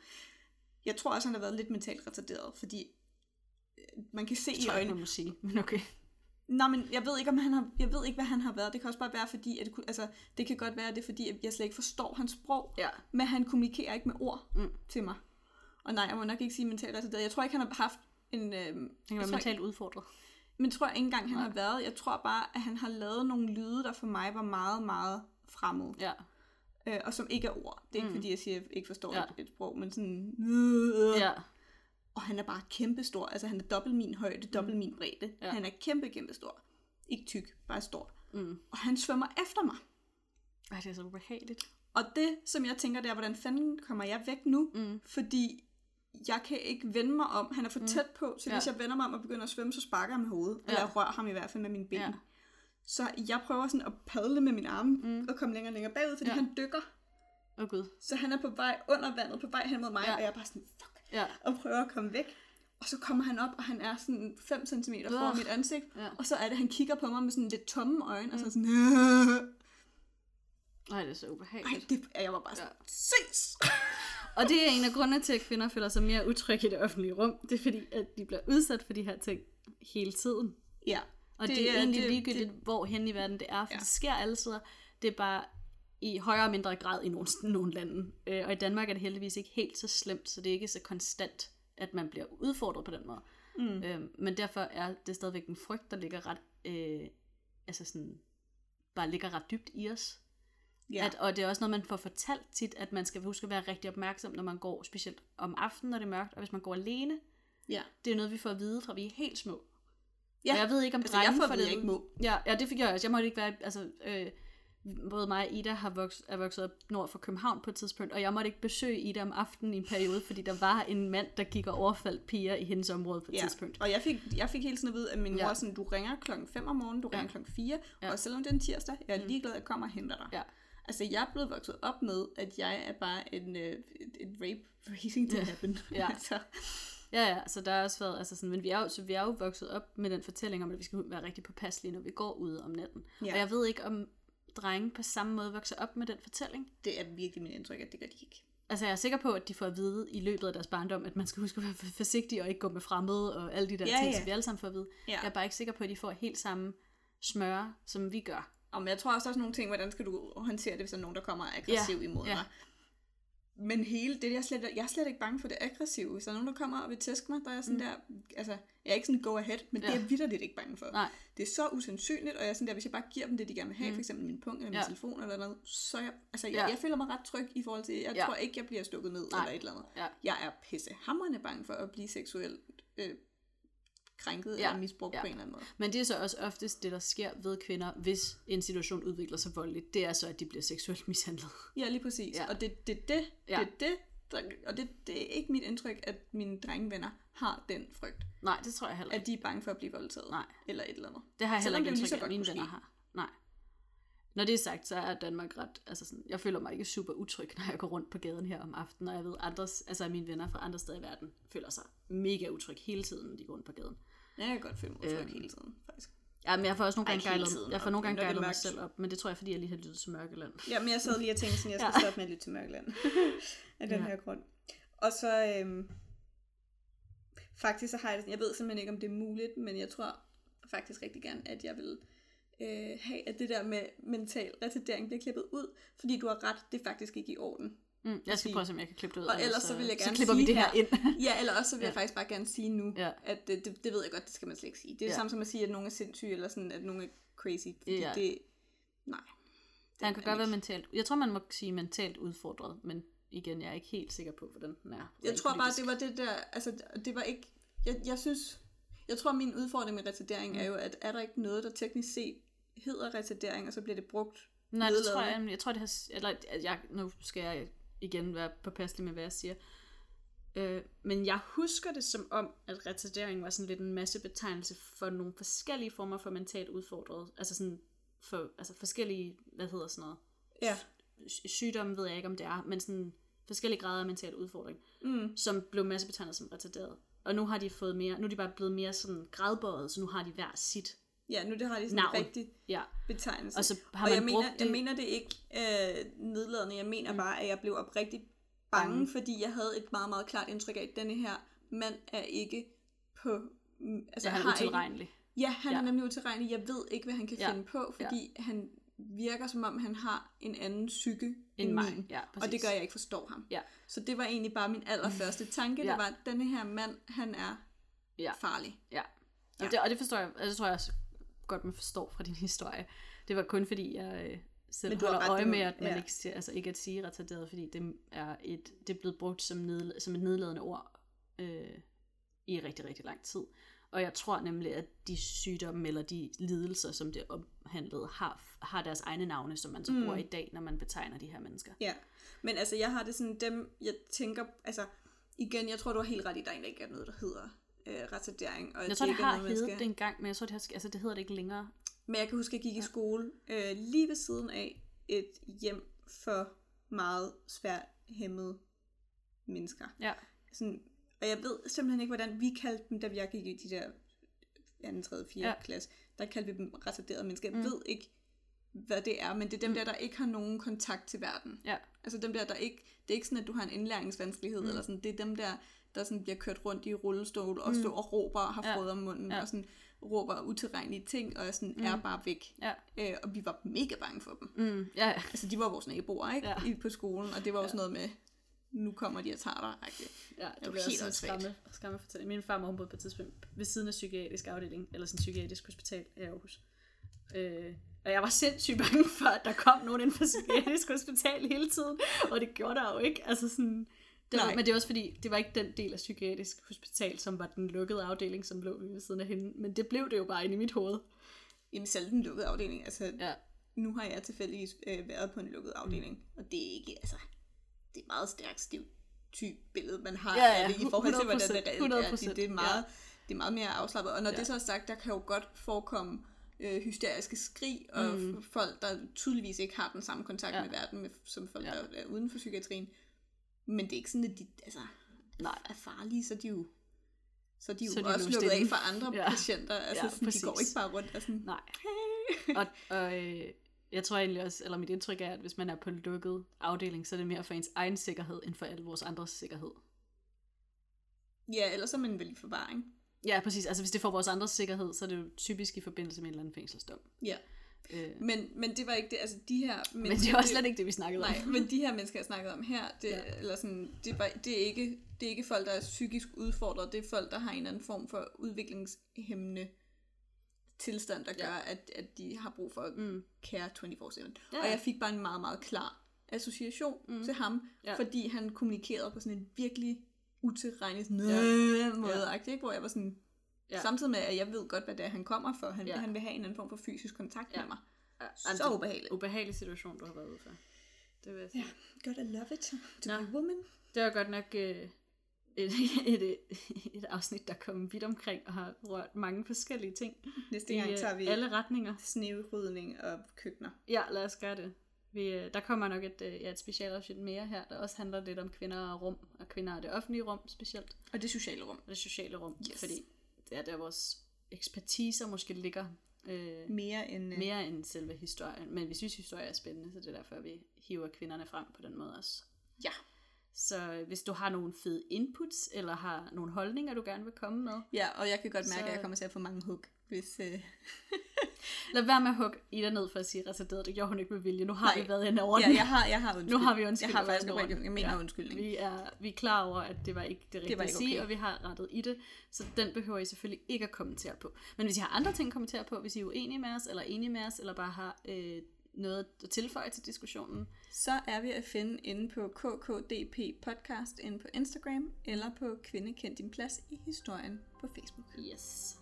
Jeg tror også, han har været lidt mentalt retarderet, fordi øh, man kan se Det i tror jeg ikke, øjnene. man må sige. Men okay. Nå, men jeg ved ikke, om han har, jeg ved ikke, hvad han har været. Det kan også bare være, fordi, at altså, det kan godt være, at det er fordi, at jeg slet ikke forstår hans sprog, Ja. men han kommunikerer ikke med ord Mm. til mig. Og nej, jeg må nok ikke sige mentalt retarderet. Jeg tror ikke, han har haft en... Øhm, Han kan jeg være mentalt udfordret. Men tror jeg ikke engang, han Nej. har været. Jeg tror bare, at han har lavet nogle lyde, der for mig var meget, meget fremmede. Ja. øh, og som ikke er ord. Det er ikke, Mm. fordi jeg siger, at jeg ikke forstår Ja. et, et sprog, men sådan... Øh, Ja. Og han er bare kæmpestor. Altså, han er dobbelt min højde, dobbelt min bredde. Mm. Ja. Han er kæmpe, kæmpe stor. Ikke tyk, bare stor. Mm. Og han svømmer efter mig. Ej, det er så ubehageligt. Og det, som jeg tænker, det er, hvordan fanden kommer jeg væk nu? Mm. Fordi jeg kan ikke vende mig om. Han er for tæt på, så Ja. hvis jeg vender mig om og begynder at svømme, så sparker jeg med hovedet. Ja. Eller jeg rører ham i hvert fald med mine ben. Ja. Så jeg prøver sådan at padle med mine arme Mm. og komme længere og længere bagud, fordi Ja. ja. han dykker. Oh, gud. Så han er på vej under vandet, på vej hen mod mig, Ja. ja. og jeg er bare sådan, fuck, Ja. og prøver at komme væk. Og så kommer han op, og han er sådan 5 cm foran mit ansigt. Ja. Og så er det, han kigger på mig med sådan lidt tomme øjne, og så sådan, Ej, det er så ej, ubehageligt. det, jeg var bare sådan, ses! Og det er en af grundene til, at kvinder føler sig mere utrygge i det offentlige rum. Det er fordi, at de bliver udsat for de her ting hele tiden. Ja, Og det, Det er egentlig det- ligegyldigt, det, hvor hen i verden det er, for ja. Ja. det sker alle steder. Det er bare i højere og mindre grad i nogle, nogle lande. Øh, og i Danmark er det heldigvis ikke helt så slemt, så det er ikke så konstant, at man bliver udfordret på den måde. Mm. Øh, men derfor er det stadigvæk en frygt, der ligger ret, øh, altså sådan, bare ligger ret dybt i os. Ja. At, og det er også noget, man får fortalt tit, at man skal huske at være rigtig opmærksom, når man går, specielt om aftenen, når det er mørkt, og hvis man går alene. ja. Det er noget, vi får at vide fra, vi er helt små. Ja, Og jeg ved ikke, om altså, jeg drenge får får at det jeg ikke må. Ja, ja, det fik jeg også. Jeg måtte ikke være, altså, øh, både mig og Ida har vokset, er vokset op nord for København på et tidspunkt, og jeg måtte ikke besøge Ida om aftenen i en periode, fordi der var en mand, der gik og overfaldt piger i hendes område på et Ja, tidspunkt. og jeg fik, jeg fik hele tiden at vide, at min Ja. mor sådan, du ringer klokken 5 om morgenen, du ringer Ja. klokken 4, Ja. og selvom det er en tirsdag, jeg er ligeglad, jeg kommer og henter dig. Ja. Altså, jeg er blevet vokset op med, at jeg er bare en, øh, et rape racing to Ja. happen. Ja. altså, Ja, ja, så der har også været, altså sådan, men vi er, jo, så vi er jo vokset op med den fortælling om, at vi skal være rigtig påpasselige, når vi går ude om natten. Ja. Ja. Og jeg ved ikke, om drenge på samme måde vokser op med den fortælling. det er virkelig min indtryk, at det gør de ikke. Altså jeg er sikker på, at de får at vide i løbet af deres barndom, at man skal huske at være forsigtig og ikke gå med fremmede og alle de der Ja, ting, ja. som vi alle sammen får at vide. Ja. Jeg er bare ikke sikker på, at de får helt samme smøre, som vi gør. Og jeg tror også, der er sådan nogle ting, hvordan skal du håndtere det, hvis der er nogen, der kommer aggressiv imod ja. dig. Men hele det, jeg er, slet, jeg er slet ikke bange for det aggressive. Hvis der er nogen, der kommer og vil tæske mig, der er sådan mm. der, altså, jeg er ikke sådan go ahead, men ja. det Ja. er jeg vidderligt ikke bange for. Nej. Det er så usandsynligt, og jeg er sådan der, hvis jeg bare giver dem det, de gerne vil have. Mm. for eksempel min punkt eller min Ja. telefon eller noget, så jeg, altså, jeg, Ja. jeg føler mig ret tryg i forhold til, jeg Ja. tror ikke, jeg bliver stukket ned Nej. eller et eller andet. Ja. Jeg er pissehammerende bange for at blive seksuelt øh, krænket Ja. eller misbrugt Ja. på en eller anden måde. Men det er så også oftest det, der sker ved kvinder, hvis en situation udvikler sig voldeligt. Det er så, at de bliver seksuelt mishandlet. Ja, lige præcis. Ja. Og det, det, det, Ja. det, det, der, og det, det er ikke mit indtryk, at mine drengevenner har den frygt, Nej, det tror jeg heller at ikke. de er bange for at blive voldtaget. Nej. Eller et eller andet. Det har jeg heller ikke indtryk at mine venner har. Nej. Når det er sagt, så er Danmark ret, altså sådan, jeg føler mig ikke super utryg, når jeg går rundt på gaden her om aftenen, og jeg ved, andres, altså at mine venner fra andre steder i verden føler sig mega utryg hele tiden, når de går rundt på gaden. Jeg kan godt mig utryg Øhm. hele tiden, faktisk. Ja, men jeg får også nogle gange gejlet, jeg får og nogle gange gejlet mig selv op, men det tror jeg, fordi jeg lige har lyttet til Mørkeland. Ja, men jeg sad lige og tænkte sådan, jeg skal Ja. stoppe med at lytte til Mørkeland. af den Ja. her grund. Og så, øhm, faktisk så har jeg det jeg ved simpelthen ikke, om det er muligt, men jeg tror faktisk rigtig gerne, at jeg vil øh, have, at det der med mental retardering bliver klippet ud, fordi du har ret, det er faktisk ikke i orden. Mm, jeg skal prøve at se, om jeg kan klippe det ud. Og ellers så vil jeg så gerne klipper vi sige det her her- ind. Ja, eller også så vil jeg Ja. faktisk bare gerne sige nu, Ja. at det, det, det ved jeg godt, det skal man slet ikke sige. Det er det Ja. samme som at sige, at nogen er sindssyge, eller sådan, at nogen er crazy. Fordi Ja. det, nej. Det Han kan godt være ikke. mentalt, jeg tror, man må sige mentalt udfordret, men igen, jeg er ikke helt sikker på, hvordan den er. Jeg tror bare, politisk. det var det der, altså det var ikke, jeg, jeg synes, jeg tror min udfordring med retardering Mm. er jo, at er der ikke noget, der teknisk set hedder retardering, og så bliver det brugt. Nej, det tror jeg, jeg tror, det har, eller, at jeg, nu skal jeg igen være påpasselig med, hvad jeg siger. Øh, men jeg husker det som om, at retardering var sådan lidt en masse betegnelse for nogle forskellige former for mentalt udfordret. Altså sådan for, altså forskellige, hvad hedder sådan noget? Ja. Sy- Sygdomme ved jeg ikke, om det er, men sådan forskellige grader af mental udfordring, Mm. som blev masse betegnet som retarderet. Og nu har de fået mere, nu er de bare blevet mere sådan gradbøjet, så nu har de hver sit. Ja, nu det har de sådan Navn. en rigtig Ja. betegnelse. Og så har og man jeg brugt mener, det. jeg mener det ikke øh, nedladende, jeg mener mm. bare, at jeg blev oprigtigt bange, Bange. fordi jeg havde et meget, meget klart indtryk af, at denne her mand er ikke på... mm, Altså, ja, han er har ikke, utilregnelig. Ja, han Ja. er nemlig utilregnelig. Jeg ved ikke, hvad han kan Ja. finde på, fordi ja. han virker som om, han har en anden psyke end, End mig. min. Ja, og det gør, jeg ikke forstår ham. Ja. Så det var egentlig bare min allerførste tanke. Ja. Det var, at denne her mand, han er Ja. farlig. Ja. Og, Ja. det, og det forstår jeg, altså, det tror jeg også godt, man forstår fra din historie. Det var kun fordi, jeg, øh, selv Men du holder øje med, at man ja. ikke siger, altså ikke at sige retarderet, fordi det er, et, det er blevet brugt som, ned, som et nedladende ord øh, i rigtig, rigtig lang tid. Og jeg tror nemlig, at de sygdomme eller de lidelser, som det omhandlede, har, har deres egne navne, som man så Mm. bruger i dag, når man betegner de her mennesker. Ja, men altså jeg har det sådan, dem, jeg tænker, altså igen, jeg tror du har helt ret i, der egentlig ikke er noget, der hedder øh, retardering. Og Jeg tror, det er har noget, heddet skal- det engang, men jeg tror, det, har, altså, det hedder det ikke længere. Men jeg kan huske, at jeg gik i skole øh, lige ved siden af et hjem for meget svært hæmmede mennesker. Ja. Sådan, og jeg ved simpelthen ikke, hvordan vi kaldte dem, da jeg gik i de der 2., 3., 4. Ja. Ja. klasse. Der kaldte vi dem retarderede mennesker. Jeg Mm. ved ikke, hvad det er, men det er dem Mm. der, der ikke har nogen kontakt til verden. Ja. Altså dem der, der ikke, det er ikke sådan, at du har en indlæringsvanskelighed, mm. eller sådan, det er dem der, der sådan bliver kørt rundt i rullestol, og Mm. står og råber og har Ja. frød om munden, Ja. og sådan råber utilregnelige ting, og sådan Mm. er bare væk. Ja. Øh, og vi var mega bange for dem. Mm, ja, ja. Altså, de var vores naboer, ikke? Ja. I, på skolen, og det var også Ja. noget med, nu kommer de og tager dig. Ja, var det var helt også skræmme, skræmme fortælling. Min far var boede på et tidspunkt ved siden af psykiatrisk afdeling, eller sådan psykiatrisk hospital i Aarhus. Øh, og jeg var sindssygt bange for, at der kom nogen ind fra psykiatrisk hospital hele tiden, og det gjorde der jo ikke. Altså sådan, det var, Nej. men det var også fordi, det var ikke den del af psykiatrisk hospital, som var den lukkede afdeling, som lå ved siden af hende. Men det blev det jo bare inde i mit hoved. Jamen, selv den lukkede afdeling. Altså, Ja. nu har jeg tilfældigvis øh, været på en lukket afdeling, mm. og det er ikke, altså, det er meget stærkt type billede, man har Ja, ja, af det, i forhold til, hvordan det 100%, reelt er. 100%, Det, det, er meget, det er meget mere afslappet. Og når Ja. ja. det så er sagt, der kan jo godt forekomme øh, hysteriske skrig, og Mm. mm. folk, der tydeligvis ikke har den samme kontakt Ja. ja. med verden, med, som folk, Ja. ja. der er uden for psykiatrien. Men det er ikke sådan, at de altså, Nej. er farlige, så er de jo så er de jo Så er de også lukket af for andre Ja. patienter. Altså, Ja, sådan, de går ikke bare rundt og sådan, Nej. og og øh, jeg tror egentlig også, eller mit indtryk er, at hvis man er på lukket afdeling, så er det mere for ens egen sikkerhed, end for alle vores andres sikkerhed. ja, ellers er man vel i forvaring. Ja, præcis. Altså hvis det er for vores andres sikkerhed, så er det jo typisk i forbindelse med en eller anden fængselsdom. Ja. Øh, Men, men det var ikke det, altså de her men det er også slet ikke det, vi snakkede Nej, om. men de her mennesker, jeg snakkede om her, det, Ja. eller sådan, det, var, det, er ikke, det er ikke folk, der er psykisk udfordret, det er folk, der har en eller anden form for udviklingshæmmende tilstand, der Ja. gør, at, at de har brug for Mm. care 24-7. Ja. Og jeg fik bare en meget, meget klar association Mm. til ham, Ja. fordi han kommunikerede på sådan en virkelig utilregnet ja. måde, ja. ikke? hvor jeg var sådan, Ja. samtidig med, at jeg ved godt, hvad det er, han kommer for. Han, Ja. han vil have en anden form for fysisk kontakt Ja. med mig. Ja, Så ubehageligt. Ubehagelig situation, du har været ude for. Det vil jeg sige. Ja. God, I love it. To Nå. be woman. Det var godt nok øh, et, et, et afsnit, der kom vidt omkring og har rørt mange forskellige ting. Næste I gang øh, tager vi alle retninger. snevrydning og køkkener. Ja, lad os gøre det. Vi, øh, der kommer nok et, øh, ja, et specialafsnit mere her, der også handler lidt om kvinder og rum, og kvinder og det offentlige rum specielt, Og det sociale rum. og det sociale rum, Yes. fordi er der vores ekspertiser måske ligger øh, Mere end... øh, mere end selve historien. Men vi synes, historie er spændende, så det er derfor, vi hiver kvinderne frem på den måde også. Ja. Så øh, hvis du har nogle fede inputs, eller har nogle holdninger, du gerne vil komme med, Ja, og jeg kan godt mærke, Så- at jeg kommer til at få mange hug, hvis... Øh... lad være med at hugge Ida ned for at sige retarderet. Det gjorde hun ikke med vilje. Nu har Nej. vi været inde over Ja, den. jeg har, jeg har undskyld. Nu har vi undskyld. Jeg har faktisk ikke jeg mener ja. ja. undskyldning. Vi er, vi er klar over, at det var ikke det rigtige at ikke sige, okay. og vi har rettet i det. Så den behøver I selvfølgelig ikke at kommentere på. Men hvis I har andre ting at kommentere på, hvis I er uenige med os, eller enige med os, eller bare har øh, noget at tilføje til diskussionen, Så er vi at finde inde på KKDP Podcast inde på Instagram, eller på Kvinde Kend Din Plads i Historien på Facebook. yes.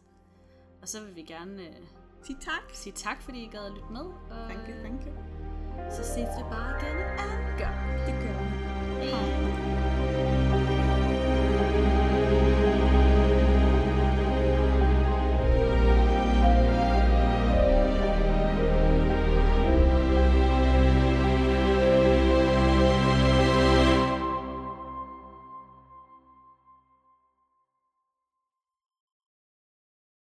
Og så vil vi gerne øh, sig tak. Sig tak, fordi I gad at lytte med. Og thank you, thank you. Øh, så ses vi bare igen en gang. Det gør vi. Hej.